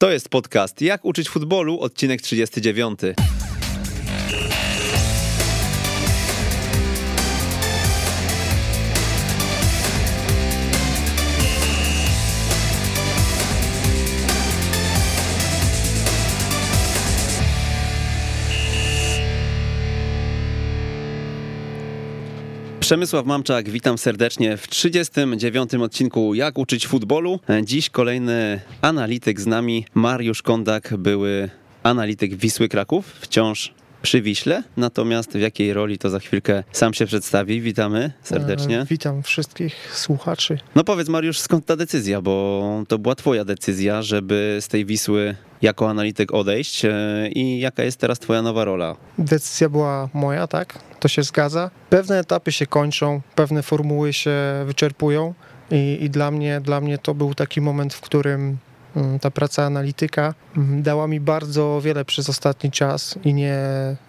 To jest podcast Jak uczyć futbolu, odcinek 39. Przemysław Mamczak, witam serdecznie w 39. odcinku Jak uczyć futbolu. Dziś kolejny analityk z nami, Mariusz Kondak, były analityk Wisły Kraków, wciąż przy Wiśle, natomiast w jakiej roli to za chwilkę sam się przedstawi. Witamy serdecznie. E, Witam wszystkich słuchaczy. No powiedz Mariusz, skąd ta decyzja, bo to była twoja decyzja, żeby z tej Wisły jako analityk odejść e, i jaka jest teraz twoja nowa rola? Decyzja była moja, tak? To się zgadza. Pewne etapy się kończą, pewne formuły się wyczerpują i, i dla, mnie, dla mnie to był taki moment, w którym ta praca analityka mm, dała mi bardzo wiele przez ostatni czas i nie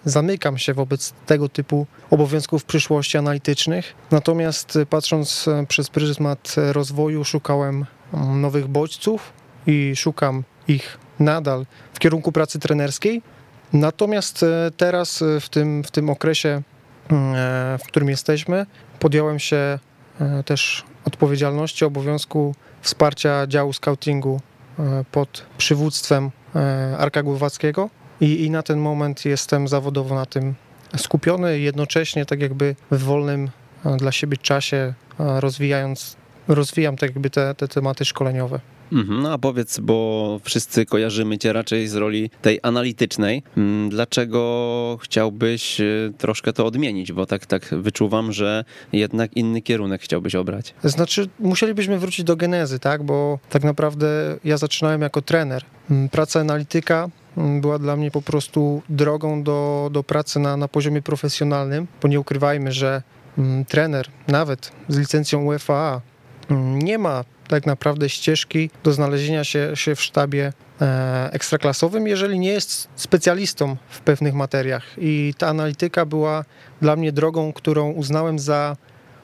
zamykam się wobec tego typu obowiązków w przyszłości analitycznych. Natomiast e, patrząc e, przez pryzmat rozwoju, szukałem mm, nowych bodźców i szukam ich nadal w kierunku pracy trenerskiej. Natomiast e, teraz e, w tym, w tym okresie, e, w którym jesteśmy, podjąłem się też odpowiedzialności, obowiązku wsparcia działu scoutingu pod przywództwem Arka Głowackiego i, i na ten moment jestem zawodowo na tym skupiony, jednocześnie tak jakby w wolnym dla siebie czasie rozwijając, rozwijam tak jakby te, te tematy szkoleniowe. Mhm, no a powiedz, bo wszyscy kojarzymy cię raczej z roli tej analitycznej. Mm, dlaczego chciałbyś y, troszkę to odmienić? Bo tak, tak wyczuwam, że jednak inny kierunek chciałbyś obrać. Znaczy, musielibyśmy wrócić do genezy, tak? Bo tak naprawdę ja zaczynałem jako trener. Mm, praca analityka mm, była dla mnie po prostu drogą do, do pracy na, na poziomie profesjonalnym, bo nie ukrywajmy, że trener, nawet z licencją UEFA, nie ma tak naprawdę ścieżki do znalezienia się, się w sztabie e, ekstraklasowym, jeżeli nie jest specjalistą w pewnych materiach. I ta analityka była dla mnie drogą, którą uznałem za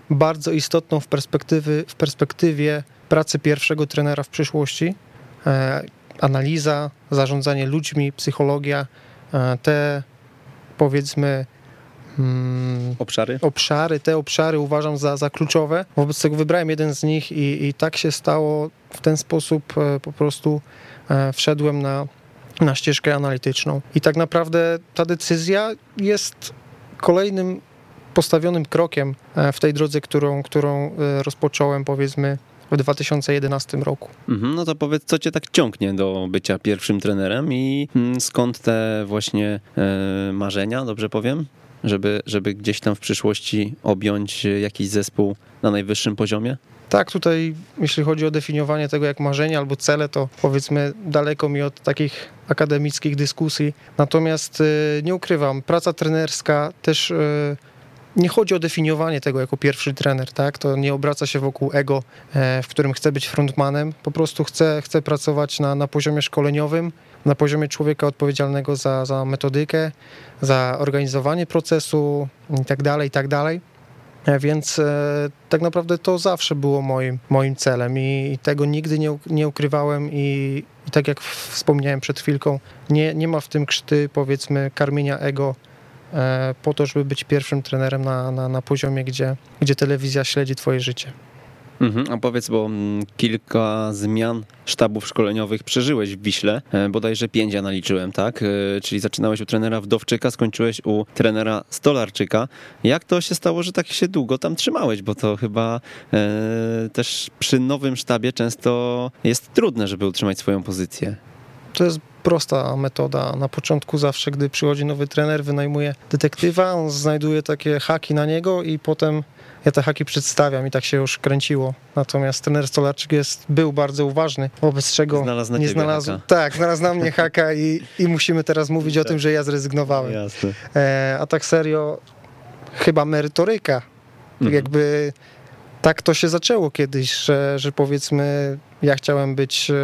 bardzo istotną w, perspektywy, w perspektywie pracy pierwszego trenera w przyszłości. E, analiza, zarządzanie ludźmi, psychologia, e, te powiedzmy Hmm, obszary? Obszary, te obszary uważam za, za kluczowe. Wobec tego wybrałem jeden z nich i, i tak się stało. W ten sposób e, po prostu e, wszedłem na, na ścieżkę analityczną. I tak naprawdę ta decyzja jest kolejnym postawionym krokiem e, w tej drodze, którą, którą rozpocząłem powiedzmy w 2011 roku. Mhm, no to powiedz, co cię tak ciągnie do bycia pierwszym trenerem i mm, skąd te właśnie marzenia, dobrze powiem? Żeby, żeby gdzieś tam w przyszłości objąć jakiś zespół na najwyższym poziomie? Tak, tutaj jeśli chodzi o definiowanie tego jak marzenie albo cele, to powiedzmy daleko mi od takich akademickich dyskusji. Natomiast y, nie ukrywam, praca trenerska też y, nie chodzi o definiowanie tego jako pierwszy trener, tak? To nie obraca się wokół ego, e, w którym chcę być frontmanem. Po prostu chcę, chcę pracować na, na poziomie szkoleniowym, na poziomie człowieka odpowiedzialnego za, za metodykę, za organizowanie procesu i tak dalej, i tak. E, więc e, tak naprawdę to zawsze było moim, moim celem i, i tego nigdy nie, nie ukrywałem i, i tak jak wspomniałem przed chwilką, nie, nie ma w tym krzty powiedzmy karmienia ego e, po to, żeby być pierwszym trenerem na, na, na poziomie, gdzie, gdzie telewizja śledzi twoje życie. Mhm, a powiedz, bo mm, kilka zmian sztabów szkoleniowych przeżyłeś w Wiśle, e, bodajże pięć ja naliczyłem, tak? E, czyli zaczynałeś u trenera Wdowczyka, skończyłeś u trenera Stolarczyka. Jak to się stało, że tak się długo tam trzymałeś? Bo to chyba e, też przy nowym sztabie często jest trudne, żeby utrzymać swoją pozycję. To jest prosta metoda. Na początku zawsze, gdy przychodzi nowy trener, wynajmuje detektywa, on znajduje takie haki na niego i potem ja te haki przedstawiam i tak się już kręciło. Natomiast trener Stolarczyk jest, był bardzo uważny, wobec czego znalazł nie znalazł. Haka. Tak, znalazł na mnie haka i, i musimy teraz mówić tak. o tym, że ja zrezygnowałem. Jasne. E, a tak serio, chyba merytoryka. Mhm. Jakby tak to się zaczęło kiedyś, że, że powiedzmy, ja chciałem być e,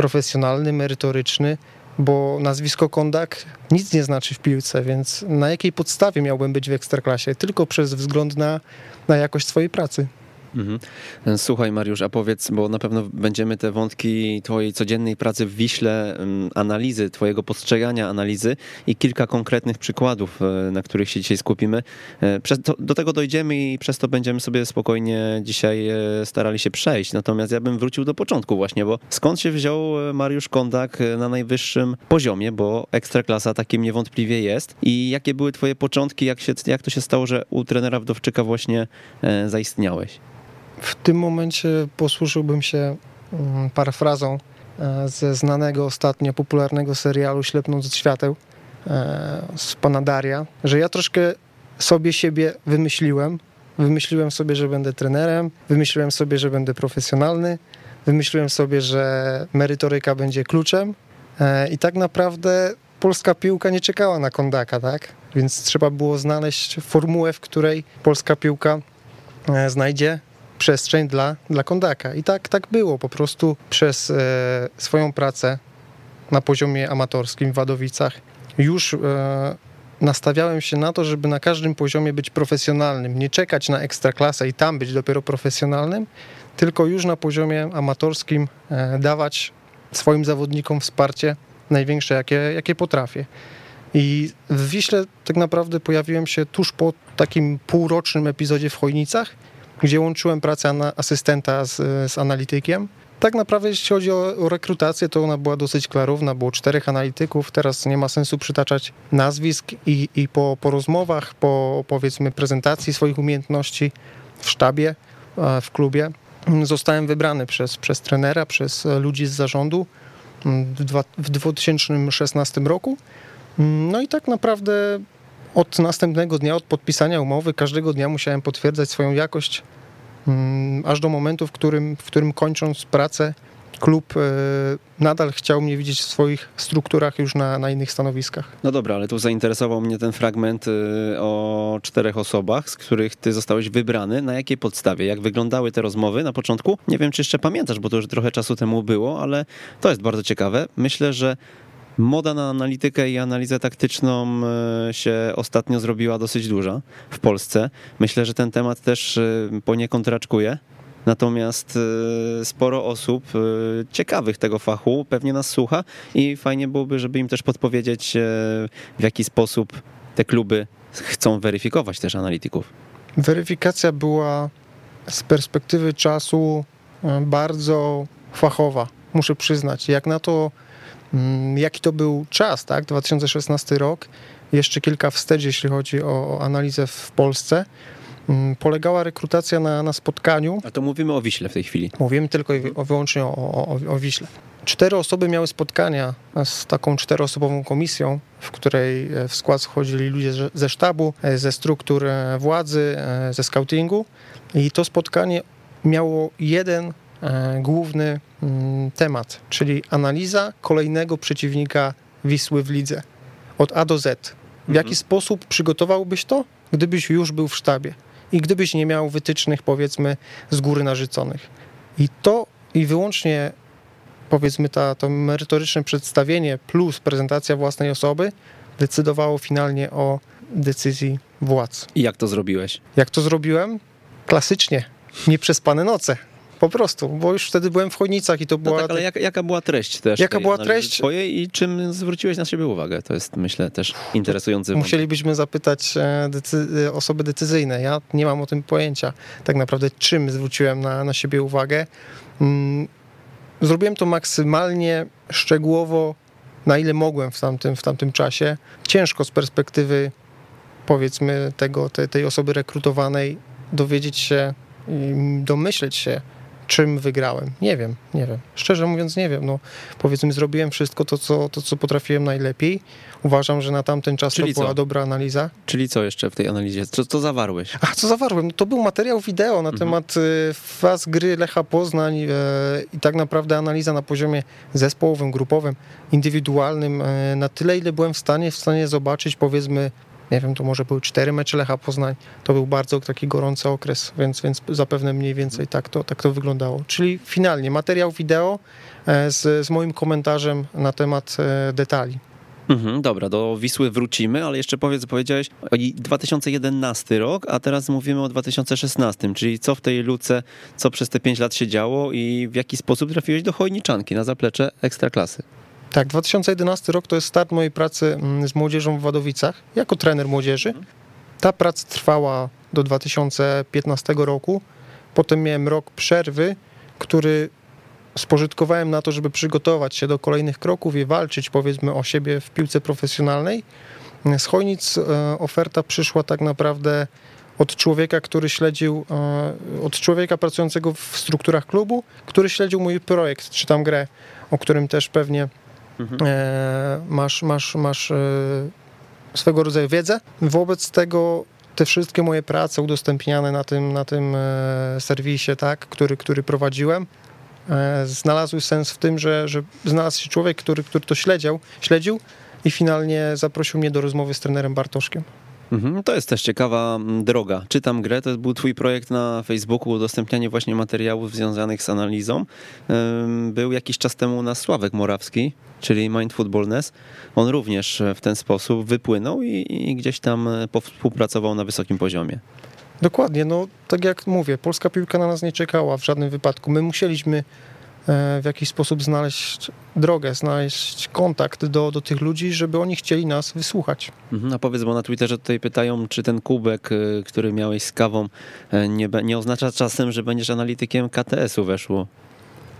profesjonalny, merytoryczny, bo nazwisko Kondak nic nie znaczy w piłce, więc na jakiej podstawie miałbym być w ekstraklasie? Tylko przez wzgląd na, na jakość swojej pracy. Mhm. Słuchaj Mariusz, a powiedz, bo na pewno będziemy te wątki twojej codziennej pracy w Wiśle, analizy, twojego postrzegania analizy i kilka konkretnych przykładów, e, na których się dzisiaj skupimy. E, do tego dojdziemy i przez to będziemy sobie spokojnie dzisiaj e, starali się przejść. Natomiast ja bym wrócił do początku właśnie, bo skąd się wziął Mariusz Kondak na najwyższym poziomie, bo ekstraklasa takim niewątpliwie jest i jakie były twoje początki, jak, się, jak to się stało, że u trenera Wdowczyka właśnie zaistniałeś? W tym momencie posłużyłbym się mm, parafrazą e, ze znanego ostatnio popularnego serialu Ślepnąc od świateł e, z pana Daria, że ja troszkę sobie siebie wymyśliłem. Wymyśliłem sobie, że będę trenerem, wymyśliłem sobie, że będę profesjonalny, wymyśliłem sobie, że merytoryka będzie kluczem e, i tak naprawdę polska piłka nie czekała na kondaka, tak? Więc trzeba było znaleźć formułę, w której polska piłka znajdzie przestrzeń dla, dla kondaka. I tak, tak było. Po prostu przez e, swoją pracę na poziomie amatorskim w Wadowicach już e, nastawiałem się na to, żeby na każdym poziomie być profesjonalnym, nie czekać na ekstraklasę i tam być dopiero profesjonalnym, tylko już na poziomie amatorskim e, dawać swoim zawodnikom wsparcie największe, jakie, jakie potrafię. I w Wiśle tak naprawdę pojawiłem się tuż po takim półrocznym epizodzie w Chojnicach, gdzie łączyłem pracę asystenta z, z analitykiem. Tak naprawdę, jeśli chodzi o, o, rekrutację, to ona była dosyć klarowna. Było czterech analityków. Teraz nie ma sensu przytaczać nazwisk i, i po, po rozmowach, po powiedzmy prezentacji swoich umiejętności w sztabie, w klubie, zostałem wybrany przez, przez trenera, przez ludzi z zarządu w, dwa, w 2016 roku. No i tak naprawdę od następnego dnia, od podpisania umowy, każdego dnia musiałem potwierdzać swoją jakość, mm, aż do momentu, w którym, w którym kończąc pracę, klub e, nadal chciał mnie widzieć w swoich strukturach już na, na innych stanowiskach. No dobra, ale tu zainteresował mnie ten fragment e, o czterech osobach, z których ty zostałeś wybrany. Na jakiej podstawie? Jak wyglądały te rozmowy na początku? Nie wiem, czy jeszcze pamiętasz, bo to już trochę czasu temu było, ale to jest bardzo ciekawe. Myślę, że Moda na analitykę i analizę taktyczną e, się ostatnio zrobiła dosyć duża w Polsce. Myślę, że ten temat też e, poniekąd raczkuje. Natomiast e, sporo osób ciekawych tego fachu pewnie nas słucha i fajnie byłoby, żeby im też podpowiedzieć, w jaki sposób te kluby chcą weryfikować też analityków. Weryfikacja była z perspektywy czasu bardzo fachowa, muszę przyznać. Jak na to, jaki to był czas, tak? 2016 rok, jeszcze kilka wstecz, jeśli chodzi o, o analizę w Polsce. Mm, polegała rekrutacja na, na spotkaniu. A to mówimy o Wiśle w tej chwili. Mówimy tylko i wyłącznie o, o, o Wiśle. Cztery osoby miały spotkania z taką czteroosobową komisją, w której e, w skład wchodzili ludzie ze sztabu, e, ze struktur e, władzy, ze scoutingu. I to spotkanie miało jeden główny mm, temat, czyli analiza kolejnego przeciwnika Wisły w lidze od A do Z. W jaki mhm. sposób przygotowałbyś to, gdybyś już był w sztabie i gdybyś nie miał wytycznych, powiedzmy, z góry narzuconych. I to i wyłącznie, powiedzmy, ta, to merytoryczne przedstawienie plus prezentacja własnej osoby decydowało finalnie o decyzji władz. I jak to zrobiłeś? Jak to zrobiłem? Klasycznie, nieprzespane noce. Po prostu, bo już wtedy byłem w Chojnicach i to była... No tak, ale jaka, jaka była treść też? Jaka była treść? Twojej i czym zwróciłeś na siebie uwagę? To jest, myślę, też interesujący. Musielibyśmy zapytać e, decy e, osoby decyzyjne. Ja nie mam o tym pojęcia tak naprawdę, czym zwróciłem na, na siebie uwagę. Mm, zrobiłem to maksymalnie szczegółowo, na ile mogłem w tamtym, w tamtym czasie. Ciężko z perspektywy powiedzmy tego, te, tej osoby rekrutowanej dowiedzieć się i domyśleć się, czym wygrałem. Nie wiem, nie wiem. Szczerze mówiąc, nie wiem. No, powiedzmy, zrobiłem wszystko to, co, to, co potrafiłem najlepiej. Uważam, że na tamten czas Czyli to była co? dobra analiza. Czyli co jeszcze w tej analizie? Co, co zawarłeś? A, co zawarłem? No, to był materiał wideo na mhm. temat y, faz gry Lecha Poznań y, i tak naprawdę analiza na poziomie zespołowym, grupowym, indywidualnym. Y, na tyle, ile byłem w stanie, w stanie zobaczyć, powiedzmy, nie wiem, to może były cztery mecze Lecha Poznań, to był bardzo taki gorący okres, więc, więc zapewne mniej więcej tak to, tak to wyglądało. Czyli finalnie materiał wideo e, z, z moim komentarzem na temat e, detali. Mhm, dobra, do Wisły wrócimy, ale jeszcze powiedz, powiedziałeś o 2011 rok, a teraz mówimy o 2016, czyli co w tej luce, co przez te 5 lat się działo i w jaki sposób trafiłeś do Chojniczanki na zaplecze Ekstraklasy. Tak, 2011 rok to jest start mojej pracy mm, z młodzieżą w Wadowicach jako trener młodzieży. Ta praca trwała do 2015 roku. Potem miałem rok przerwy, który spożytkowałem na to, żeby przygotować się do kolejnych kroków i walczyć powiedzmy o siebie w piłce profesjonalnej. Z Chojnic e, oferta przyszła tak naprawdę od człowieka, który śledził, e, od człowieka pracującego w strukturach klubu, który śledził mój projekt, czy tam grę, o którym też pewnie mhm. E, masz, masz, masz swego rodzaju wiedzę. Wobec tego te wszystkie moje prace udostępniane na tym, na tym serwisie, tak, który, który prowadziłem, E, znalazły sens w tym, że, że znalazł się człowiek, który, który to śledził, śledził i finalnie zaprosił mnie do rozmowy z trenerem Bartoszkiem. Mhm, to jest też ciekawa mm, droga. Czytam grę, to był twój projekt na Facebooku, udostępnianie właśnie materiałów związanych z analizą. Był jakiś czas temu na Sławek Morawski, czyli Mind Footballness. On również w ten sposób wypłynął i, i gdzieś tam e, współpracował na wysokim poziomie. Dokładnie, no tak jak mówię, polska piłka na nas nie czekała w żadnym wypadku. My musieliśmy e, w jakiś sposób znaleźć drogę, znaleźć kontakt do, do tych ludzi, żeby oni chcieli nas wysłuchać. Mhm, a powiedz, bo na Twitterze tutaj pytają, czy ten kubek, e, który miałeś z kawą, e, nie, nie oznacza czasem, że będziesz analitykiem KTS-u weszło.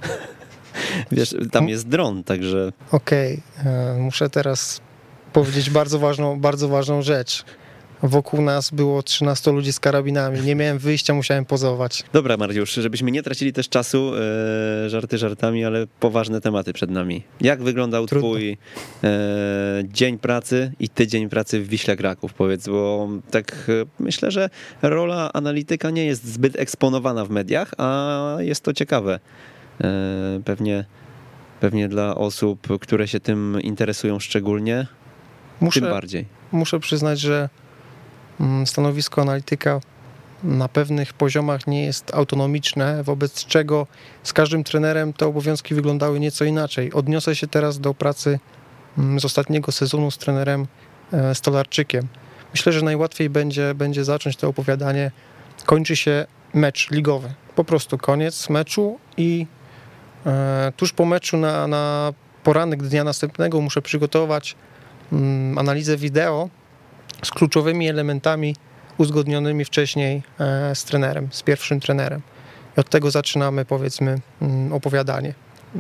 Wiesz, tam jest dron, także... Okej, okay. muszę teraz powiedzieć bardzo ważną, bardzo ważną rzecz. Wokół nas było 13 ludzi z karabinami. Nie miałem wyjścia, musiałem pozować. Dobra, Mariusz, żebyśmy nie tracili też czasu, e, żarty żartami, ale poważne tematy przed nami. Jak wyglądał Trudno. twój e, dzień pracy i tydzień pracy w Wiśle Kraków, powiedz, bo tak e, myślę, że rola analityka nie jest zbyt eksponowana w mediach, a jest to ciekawe. E, pewnie, pewnie dla osób, które się tym interesują szczególnie, muszę, tym bardziej. Muszę przyznać, że stanowisko analityka na pewnych poziomach nie jest autonomiczne, wobec czego z każdym trenerem te obowiązki wyglądały nieco inaczej. Odniosę się teraz do pracy mm, z ostatniego sezonu z trenerem e, Stolarczykiem. Myślę, że najłatwiej będzie, będzie zacząć to opowiadanie. Kończy się mecz ligowy. Po prostu koniec meczu i e, tuż po meczu na, na poranek dnia następnego muszę przygotować mm, analizę wideo z kluczowymi elementami uzgodnionymi wcześniej e, z trenerem, z pierwszym trenerem. I od tego zaczynamy, powiedzmy, mm, opowiadanie.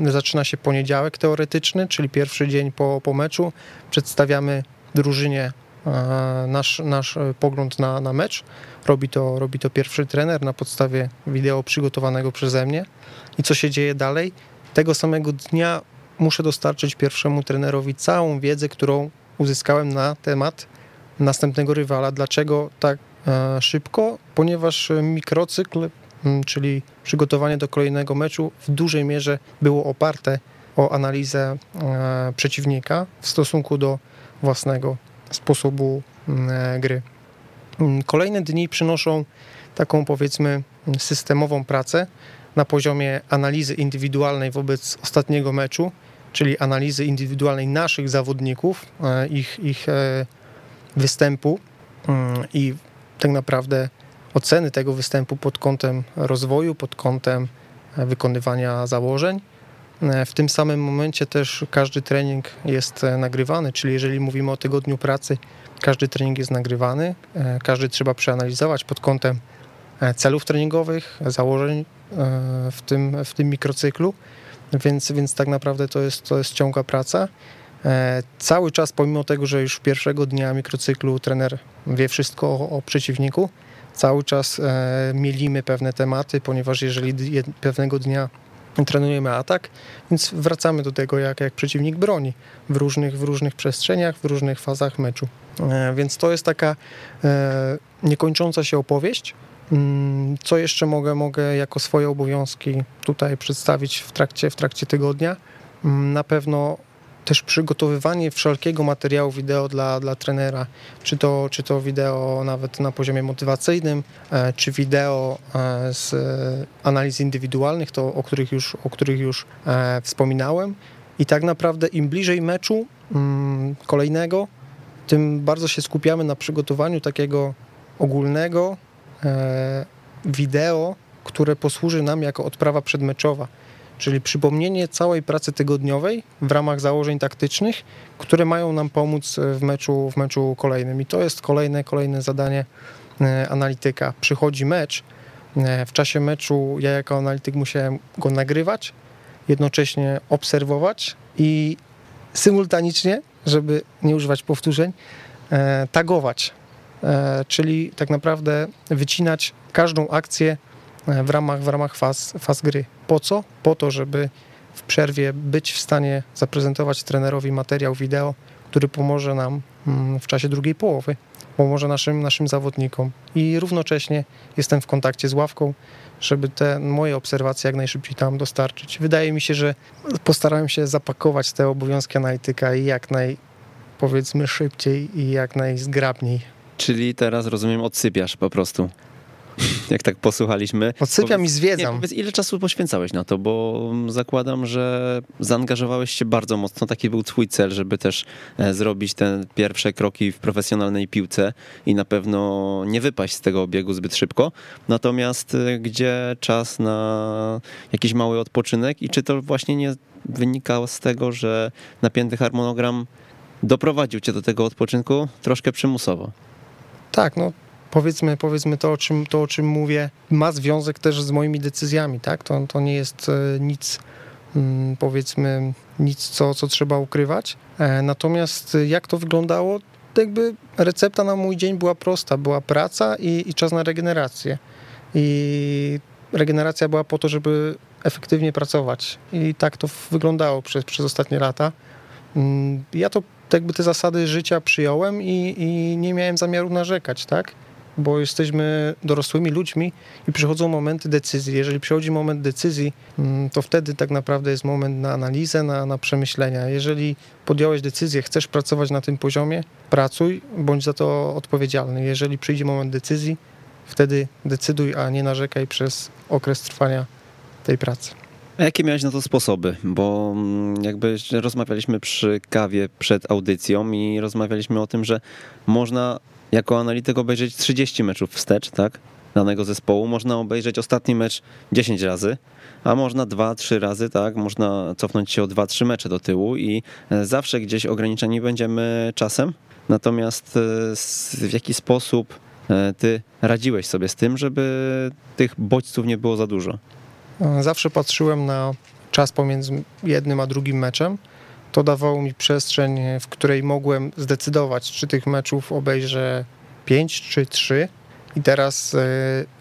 Zaczyna się poniedziałek teoretyczny, czyli pierwszy dzień po, po meczu. Przedstawiamy drużynie e, nasz, nasz pogląd na, na mecz. Robi to, robi to pierwszy trener na podstawie wideo przygotowanego przeze mnie. I co się dzieje dalej? Tego samego dnia muszę dostarczyć pierwszemu trenerowi całą wiedzę, którą uzyskałem na temat następnego rywala. Dlaczego tak e, szybko? Ponieważ mikrocykl, czyli przygotowanie do kolejnego meczu, w dużej mierze było oparte o analizę e, przeciwnika w stosunku do własnego sposobu e, gry. Kolejne dni przynoszą taką powiedzmy systemową pracę na poziomie analizy indywidualnej wobec ostatniego meczu, czyli analizy indywidualnej naszych zawodników, ich, ich występu mm, i tak naprawdę oceny tego występu pod kątem rozwoju, pod kątem e, wykonywania założeń. E, w tym samym momencie też każdy trening jest e, nagrywany, czyli jeżeli mówimy o tygodniu pracy, każdy trening jest nagrywany, każdy trzeba przeanalizować pod kątem celów treningowych, założeń w tym, w tym mikrocyklu, więc, więc tak naprawdę to jest, to jest ciągła praca. E, cały czas, pomimo tego, że już pierwszego dnia mikrocyklu trener wie wszystko o, o przeciwniku, cały czas e, mielimy pewne tematy, ponieważ jeżeli pewnego dnia trenujemy atak, więc wracamy do tego, jak, jak przeciwnik broni w różnych, w różnych przestrzeniach, w różnych fazach meczu. E, więc to jest taka niekończąca się opowieść. Mm, co jeszcze mogę, mogę jako swoje obowiązki tutaj przedstawić w trakcie, w trakcie tygodnia? Mm, na pewno też przygotowywanie wszelkiego materiału wideo dla, dla trenera, czy to, czy to wideo nawet na poziomie motywacyjnym, e, czy wideo e, z analiz indywidualnych, to o których już, o których już e, wspominałem. I tak naprawdę im bliżej meczu, mm, kolejnego, tym bardziej się skupiamy na przygotowaniu takiego ogólnego wideo, które posłuży nam jako odprawa przedmeczowa, czyli przypomnienie całej pracy tygodniowej w ramach założeń taktycznych, które mają nam pomóc w meczu, w meczu kolejnym. I to jest kolejne, kolejne zadanie e, analityka. Przychodzi mecz, e, w czasie meczu ja jako analityk musiałem go nagrywać, jednocześnie obserwować i symultanicznie, żeby nie używać powtórzeń, e, tagować, czyli tak naprawdę wycinać każdą akcję w ramach, w ramach faz, faz gry. Po co? Po to, żeby w przerwie być w stanie zaprezentować trenerowi materiał wideo, który pomoże nam mm, w czasie drugiej połowy, pomoże naszym, naszym zawodnikom. I równocześnie jestem w kontakcie z ławką, żeby te moje obserwacje jak najszybciej tam dostarczyć. Wydaje mi się, że postarałem się zapakować te obowiązki analityka i jak naj, powiedzmy, szybciej i jak najzgrabniej. Czyli teraz rozumiem, odsypiasz po prostu. jak tak posłuchaliśmy. Odsypiam i zwiedzam. Nie, powiedz, ile czasu poświęcałeś na to, bo zakładam, że zaangażowałeś się bardzo mocno. Taki był twój cel, żeby też e, zrobić te pierwsze kroki w profesjonalnej piłce i na pewno nie wypaść z tego obiegu zbyt szybko. Natomiast e, gdzie czas na jakiś mały odpoczynek i czy to właśnie nie wynikało z tego, że napięty harmonogram doprowadził cię do tego odpoczynku troszkę przymusowo? Tak, no powiedzmy, powiedzmy to, o czym, to, o czym mówię, ma związek też z moimi decyzjami, tak? To, to nie jest e, nic, mm, powiedzmy, nic, co, co trzeba ukrywać. E, natomiast jak to wyglądało? Jakby recepta na mój dzień była prosta. Była praca i, i czas na regenerację. I regeneracja była po to, żeby efektywnie pracować. I tak to wyglądało przez, przez ostatnie lata. Mm, ja to jakby te zasady życia przyjąłem i, i nie miałem zamiaru narzekać, tak? Bo jesteśmy dorosłymi ludźmi i przychodzą momenty decyzji. Jeżeli przychodzi moment decyzji, mm, to wtedy tak naprawdę jest moment na analizę, na, na przemyślenia. Jeżeli podjąłeś decyzję, chcesz pracować na tym poziomie, pracuj, bądź za to odpowiedzialny. Jeżeli przyjdzie moment decyzji, wtedy decyduj, a nie narzekaj przez okres trwania tej pracy. A jakie miałeś na to sposoby? Bo mm, jakby rozmawialiśmy przy kawie przed audycją i rozmawialiśmy o tym, że można jako analityk obejrzeć 30 meczów wstecz, tak? Danego zespołu. Można obejrzeć ostatni mecz 10 razy, a można 2-3 razy, tak? Można cofnąć się o 2-3 mecze do tyłu i e, zawsze gdzieś ograniczeni będziemy czasem. Natomiast e, w jaki sposób e, ty radziłeś sobie z tym, żeby tych bodźców nie było za dużo? Zawsze patrzyłem na czas pomiędzy jednym a drugim meczem to dawało mi przestrzeń, w której mogłem zdecydować, czy tych meczów obejrzę 5 czy 3. I teraz y,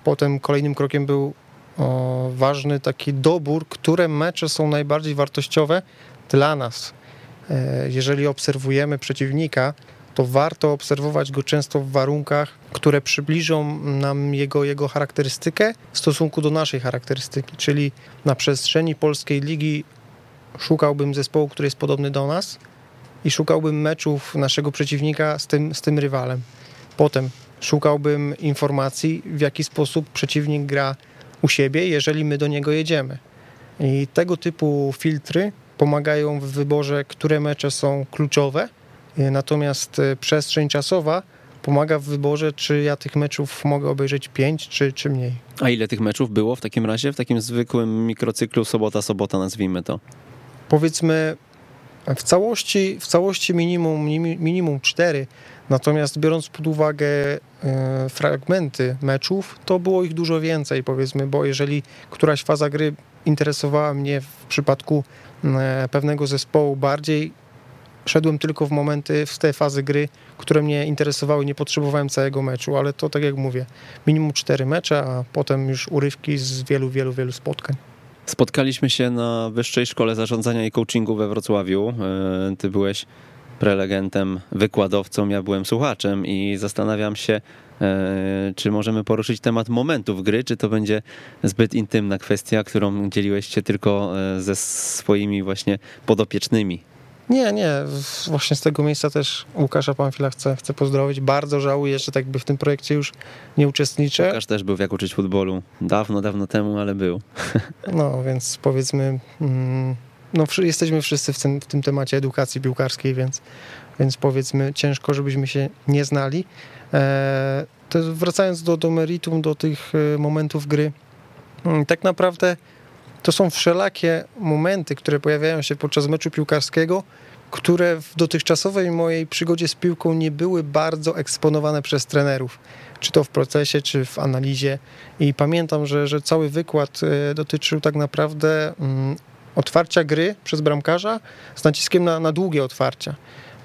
potem kolejnym krokiem był o, ważny taki dobór, które mecze są najbardziej wartościowe dla nas. Y, jeżeli obserwujemy przeciwnika, to warto obserwować go często w warunkach, które przybliżą nam jego, jego charakterystykę w stosunku do naszej charakterystyki. Czyli na przestrzeni polskiej ligi szukałbym zespołu, który jest podobny do nas i szukałbym meczów naszego przeciwnika z tym, z tym rywalem. Potem szukałbym informacji, w jaki sposób przeciwnik gra u siebie, jeżeli my do niego jedziemy. I tego typu filtry pomagają w wyborze, które mecze są kluczowe, natomiast e, przestrzeń czasowa pomaga w wyborze, czy ja tych meczów mogę obejrzeć 5 czy, czy mniej. A ile tych meczów było w takim razie, w takim zwykłym mikrocyklu sobota-sobota, nazwijmy to? Powiedzmy w całości, w całości minimum, minimum 4, natomiast biorąc pod uwagę e, fragmenty meczów, to było ich dużo więcej, powiedzmy, bo jeżeli któraś faza gry interesowała mnie w przypadku e, pewnego zespołu bardziej, szedłem tylko w momenty, w te fazy gry, które mnie interesowały, nie potrzebowałem całego meczu, ale to tak jak mówię, minimum cztery mecze, a potem już urywki z wielu, wielu, wielu spotkań. Spotkaliśmy się na Wyższej Szkole Zarządzania i Coachingu we Wrocławiu. E, ty byłeś prelegentem, wykładowcą, ja byłem słuchaczem i zastanawiam się, e, czy możemy poruszyć temat momentów gry, czy to będzie zbyt intymna kwestia, którą dzieliłeś się tylko e, ze swoimi właśnie podopiecznymi. Nie, nie. Właśnie z tego miejsca też Łukasza Panfila chcę, chcę pozdrowić. Bardzo żałuję, że tak by w tym projekcie już nie uczestniczę. Łukasz też był w Jak uczyć futbolu. Dawno, dawno temu, ale był. No, więc powiedzmy... Mm, no, jesteśmy wszyscy w tym, w tym temacie edukacji piłkarskiej, więc, więc powiedzmy ciężko, żebyśmy się nie znali. E, to wracając do, do meritum, do tych e, momentów gry, mm, tak naprawdę to są wszelakie momenty, które pojawiają się podczas meczu piłkarskiego, które w dotychczasowej mojej przygodzie z piłką nie były bardzo eksponowane przez trenerów, czy to w procesie, czy w analizie. I pamiętam, że, że cały wykład e, dotyczył tak naprawdę mm, otwarcia gry przez bramkarza z naciskiem na, na długie otwarcia.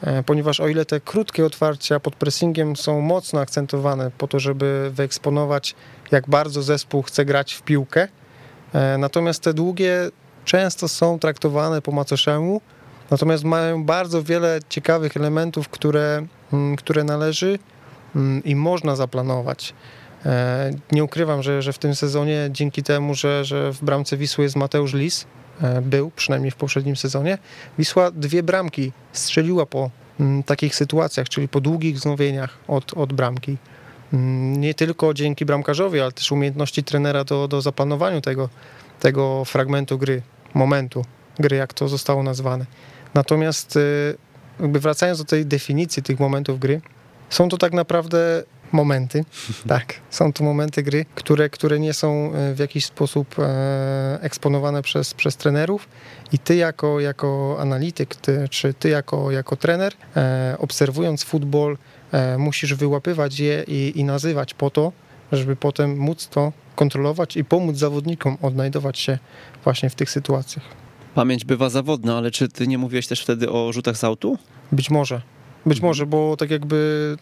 E, ponieważ o ile te krótkie otwarcia pod pressingiem są mocno akcentowane po to, żeby wyeksponować, jak bardzo zespół chce grać w piłkę, natomiast te długie często są traktowane po macoszemu, natomiast mają bardzo wiele ciekawych elementów, które, mm, które należy mm, i można zaplanować. E, nie ukrywam, że, że w tym sezonie dzięki temu, że, że w bramce Wisły jest Mateusz Lis, E, był, przynajmniej w poprzednim sezonie. Wisła dwie bramki strzeliła po mm, takich sytuacjach, czyli po długich wznowieniach od, od bramki. Mm, nie tylko dzięki bramkarzowi, ale też umiejętności trenera do, do zaplanowania tego, tego fragmentu gry, momentu gry, jak to zostało nazwane. Natomiast e, jakby wracając do tej definicji tych momentów gry, są to tak naprawdę momenty. Tak, są to momenty gry, które, które nie są e, w jakiś sposób e, eksponowane przez, przez trenerów i ty jako, jako analityk, ty, czy ty jako, jako trener, e, obserwując futbol, musisz wyłapywać je i, i nazywać po to, żeby potem móc to kontrolować i pomóc zawodnikom odnajdować się właśnie w tych sytuacjach. Pamięć bywa zawodna, ale czy ty nie mówiłeś też wtedy o rzutach z autu? Być może. Być mhm. może, bo tak jakby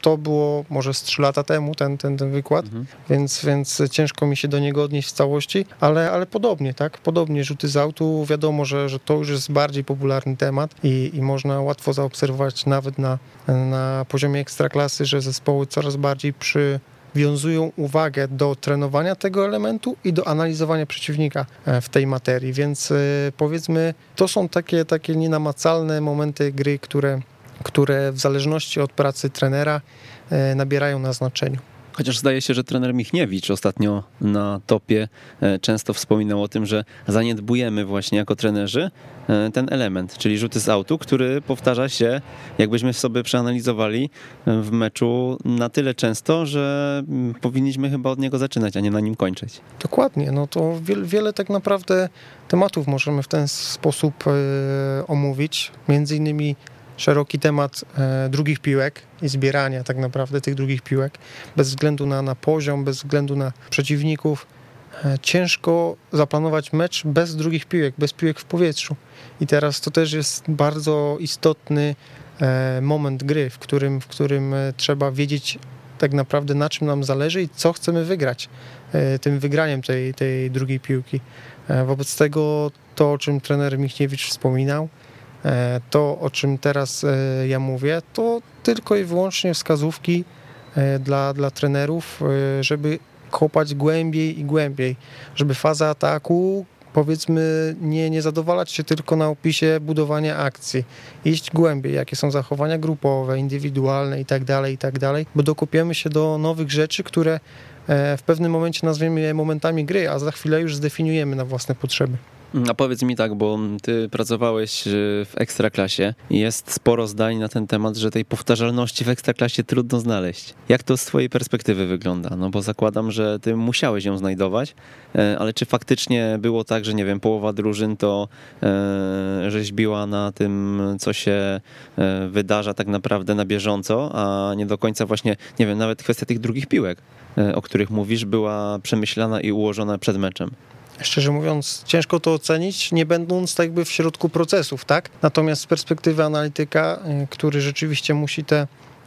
to było może z 3 lata temu ten, ten, ten wykład, mhm. więc, więc ciężko mi się do niego odnieść w całości, ale, ale podobnie, tak? Podobnie rzuty z autu, wiadomo, że, że to już jest bardziej popularny temat i, i można łatwo zaobserwować nawet na, na poziomie ekstraklasy, że zespoły coraz bardziej przy wiązują uwagę do trenowania tego elementu i do analizowania przeciwnika e, w tej materii, więc e, powiedzmy, to są takie, takie nienamacalne momenty gry, które które w zależności od pracy trenera e, nabierają na znaczeniu. Chociaż zdaje się, że trener Michniewicz ostatnio na topie e, często wspominał o tym, że zaniedbujemy właśnie jako trenerzy e, ten element, czyli rzuty z autu, który powtarza się, jakbyśmy sobie przeanalizowali w meczu na tyle często, że mm, powinniśmy chyba od niego zaczynać, a nie na nim kończyć. Dokładnie, no to wiele, wiele tak naprawdę tematów możemy w ten sposób omówić, między innymi szeroki temat e, drugich piłek i zbierania tak naprawdę tych drugich piłek, bez względu na, na poziom, bez względu na przeciwników. E, ciężko zaplanować mecz bez drugich piłek, bez piłek w powietrzu. I teraz to też jest bardzo istotny e, moment gry, w którym, w którym trzeba wiedzieć tak naprawdę na czym nam zależy i co chcemy wygrać tym wygraniem tej, tej drugiej piłki. Wobec tego to, o czym trener Michniewicz wspominał, to, o czym teraz e, ja mówię, to tylko i wyłącznie wskazówki e, dla, dla trenerów, żeby kopać głębiej i głębiej, żeby faza ataku powiedzmy nie, nie zadowalać się tylko na opisie budowania akcji, iść głębiej, jakie są zachowania grupowe, indywidualne i tak dalej, i tak bo dokupiemy się do nowych rzeczy, które w pewnym momencie nazwiemy je momentami gry, a za chwilę już zdefiniujemy na własne potrzeby. A powiedz mi tak, bo ty pracowałeś y, w ekstraklasie jest sporo zdań na ten temat, że tej powtarzalności w ekstraklasie trudno znaleźć. Jak to z twojej perspektywy wygląda? No bo zakładam, że ty musiałeś ją znajdować, e, ale czy faktycznie było tak, że nie wiem, połowa drużyn to e, rzeźbiła na tym, co się e, wydarza tak naprawdę na bieżąco, a nie do końca właśnie, nie wiem, nawet kwestia tych drugich piłek, o których mówisz, była przemyślana i ułożona przed meczem? Szczerze mówiąc, ciężko to ocenić, nie będąc tak jakby w środku procesów, tak? Natomiast z perspektywy analityka, y, który rzeczywiście musi tę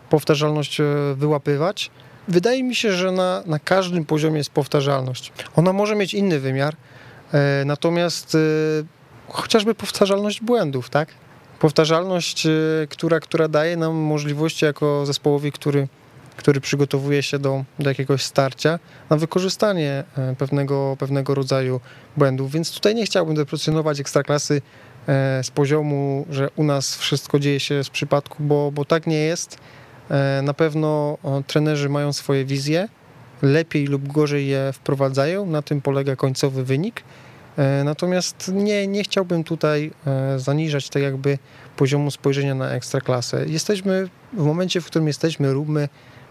powtarzalność y, wyłapywać, wydaje mi się, że na, na każdym poziomie jest powtarzalność. Ona może mieć inny wymiar, y, natomiast chociażby powtarzalność błędów, tak? Powtarzalność, która, która daje nam możliwości jako zespołowi, który który przygotowuje się do, do jakiegoś starcia, na wykorzystanie e, pewnego, pewnego rodzaju błędów. Więc tutaj nie chciałbym deprecjonować ekstraklasy e, z poziomu, że u nas wszystko dzieje się z przypadku, bo, bo tak nie jest. E, na pewno trenerzy mają swoje wizje, lepiej lub gorzej je wprowadzają, na tym polega końcowy wynik. Natomiast nie, nie chciałbym tutaj zaniżać tak jakby poziomu spojrzenia na ekstraklasę. Jesteśmy w momencie, w którym jesteśmy, róbmy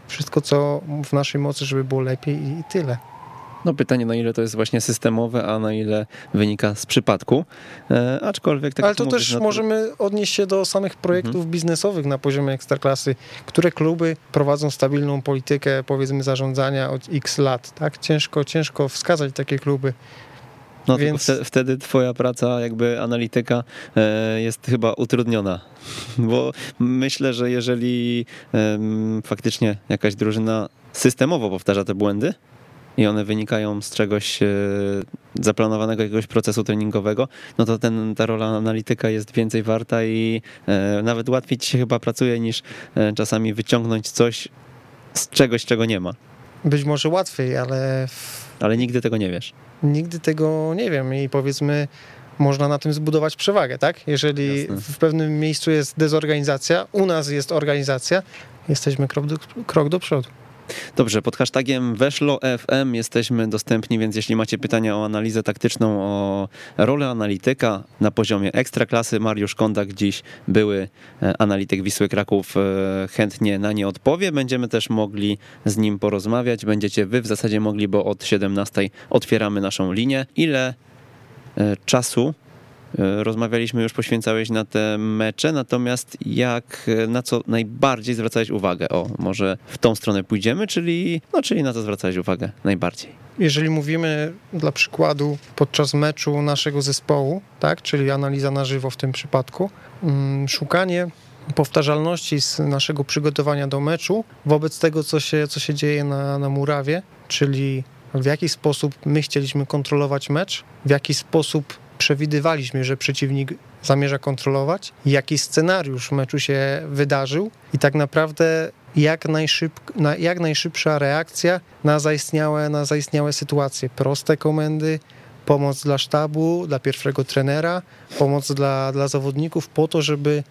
wszystko, co w naszej mocy, żeby było lepiej i tyle. No pytanie, na ile to jest właśnie systemowe, a na ile wynika z przypadku. E, aczkolwiek tak Ale to też możemy odnieść się do samych projektów mhm. biznesowych na poziomie ekstraklasy, które kluby prowadzą stabilną politykę, powiedzmy, zarządzania od x lat. Tak? Ciężko, ciężko wskazać takie kluby. No Więc... wtedy, wtedy twoja praca jakby analityka e, jest chyba utrudniona, bo myślę, że jeżeli faktycznie jakaś drużyna systemowo powtarza te błędy, i one wynikają z czegoś e, zaplanowanego jakiegoś procesu treningowego, no to ten, ta rola analityka jest więcej warta i e, nawet łatwiej ci się chyba pracuje niż czasami wyciągnąć coś z czegoś, czego nie ma. Być może łatwiej, ale... Ale nigdy tego nie wiesz. Nigdy tego nie wiem i powiedzmy można na tym zbudować przewagę, tak? Jeżeli Jasne. w pewnym miejscu jest dezorganizacja, u nas jest organizacja, jesteśmy krok do, krok do przodu. Dobrze, pod hashtagiem Weszlo FM jesteśmy dostępni, więc jeśli macie pytania o analizę taktyczną, o rolę analityka na poziomie ekstraklasy, Mariusz Kondak dziś były e, analityk Wisły Kraków e, chętnie na nie odpowie. Będziemy też mogli z nim porozmawiać. Będziecie wy w zasadzie mogli, bo od 17 otwieramy naszą linię. Ile e, czasu rozmawialiśmy już, poświęcałeś na te mecze, natomiast jak, e, na co najbardziej zwracałeś uwagę? O, może w tą stronę pójdziemy, czyli, no, czyli na co zwracałeś uwagę najbardziej? Jeżeli mówimy dla przykładu podczas meczu naszego zespołu, tak, czyli analiza na żywo w tym przypadku, mm, szukanie powtarzalności z naszego przygotowania do meczu wobec tego, co się, co się dzieje na, na murawie, czyli w jaki sposób my chcieliśmy kontrolować mecz, w jaki sposób przewidywaliśmy, że przeciwnik zamierza kontrolować, jaki scenariusz meczu się wydarzył i tak naprawdę jak, najszyb, jak najszybsza reakcja na zaistniałe, na zaistniałe sytuacje. Proste komendy, pomoc dla sztabu, dla pierwszego trenera, pomoc dla, dla zawodników po to, żeby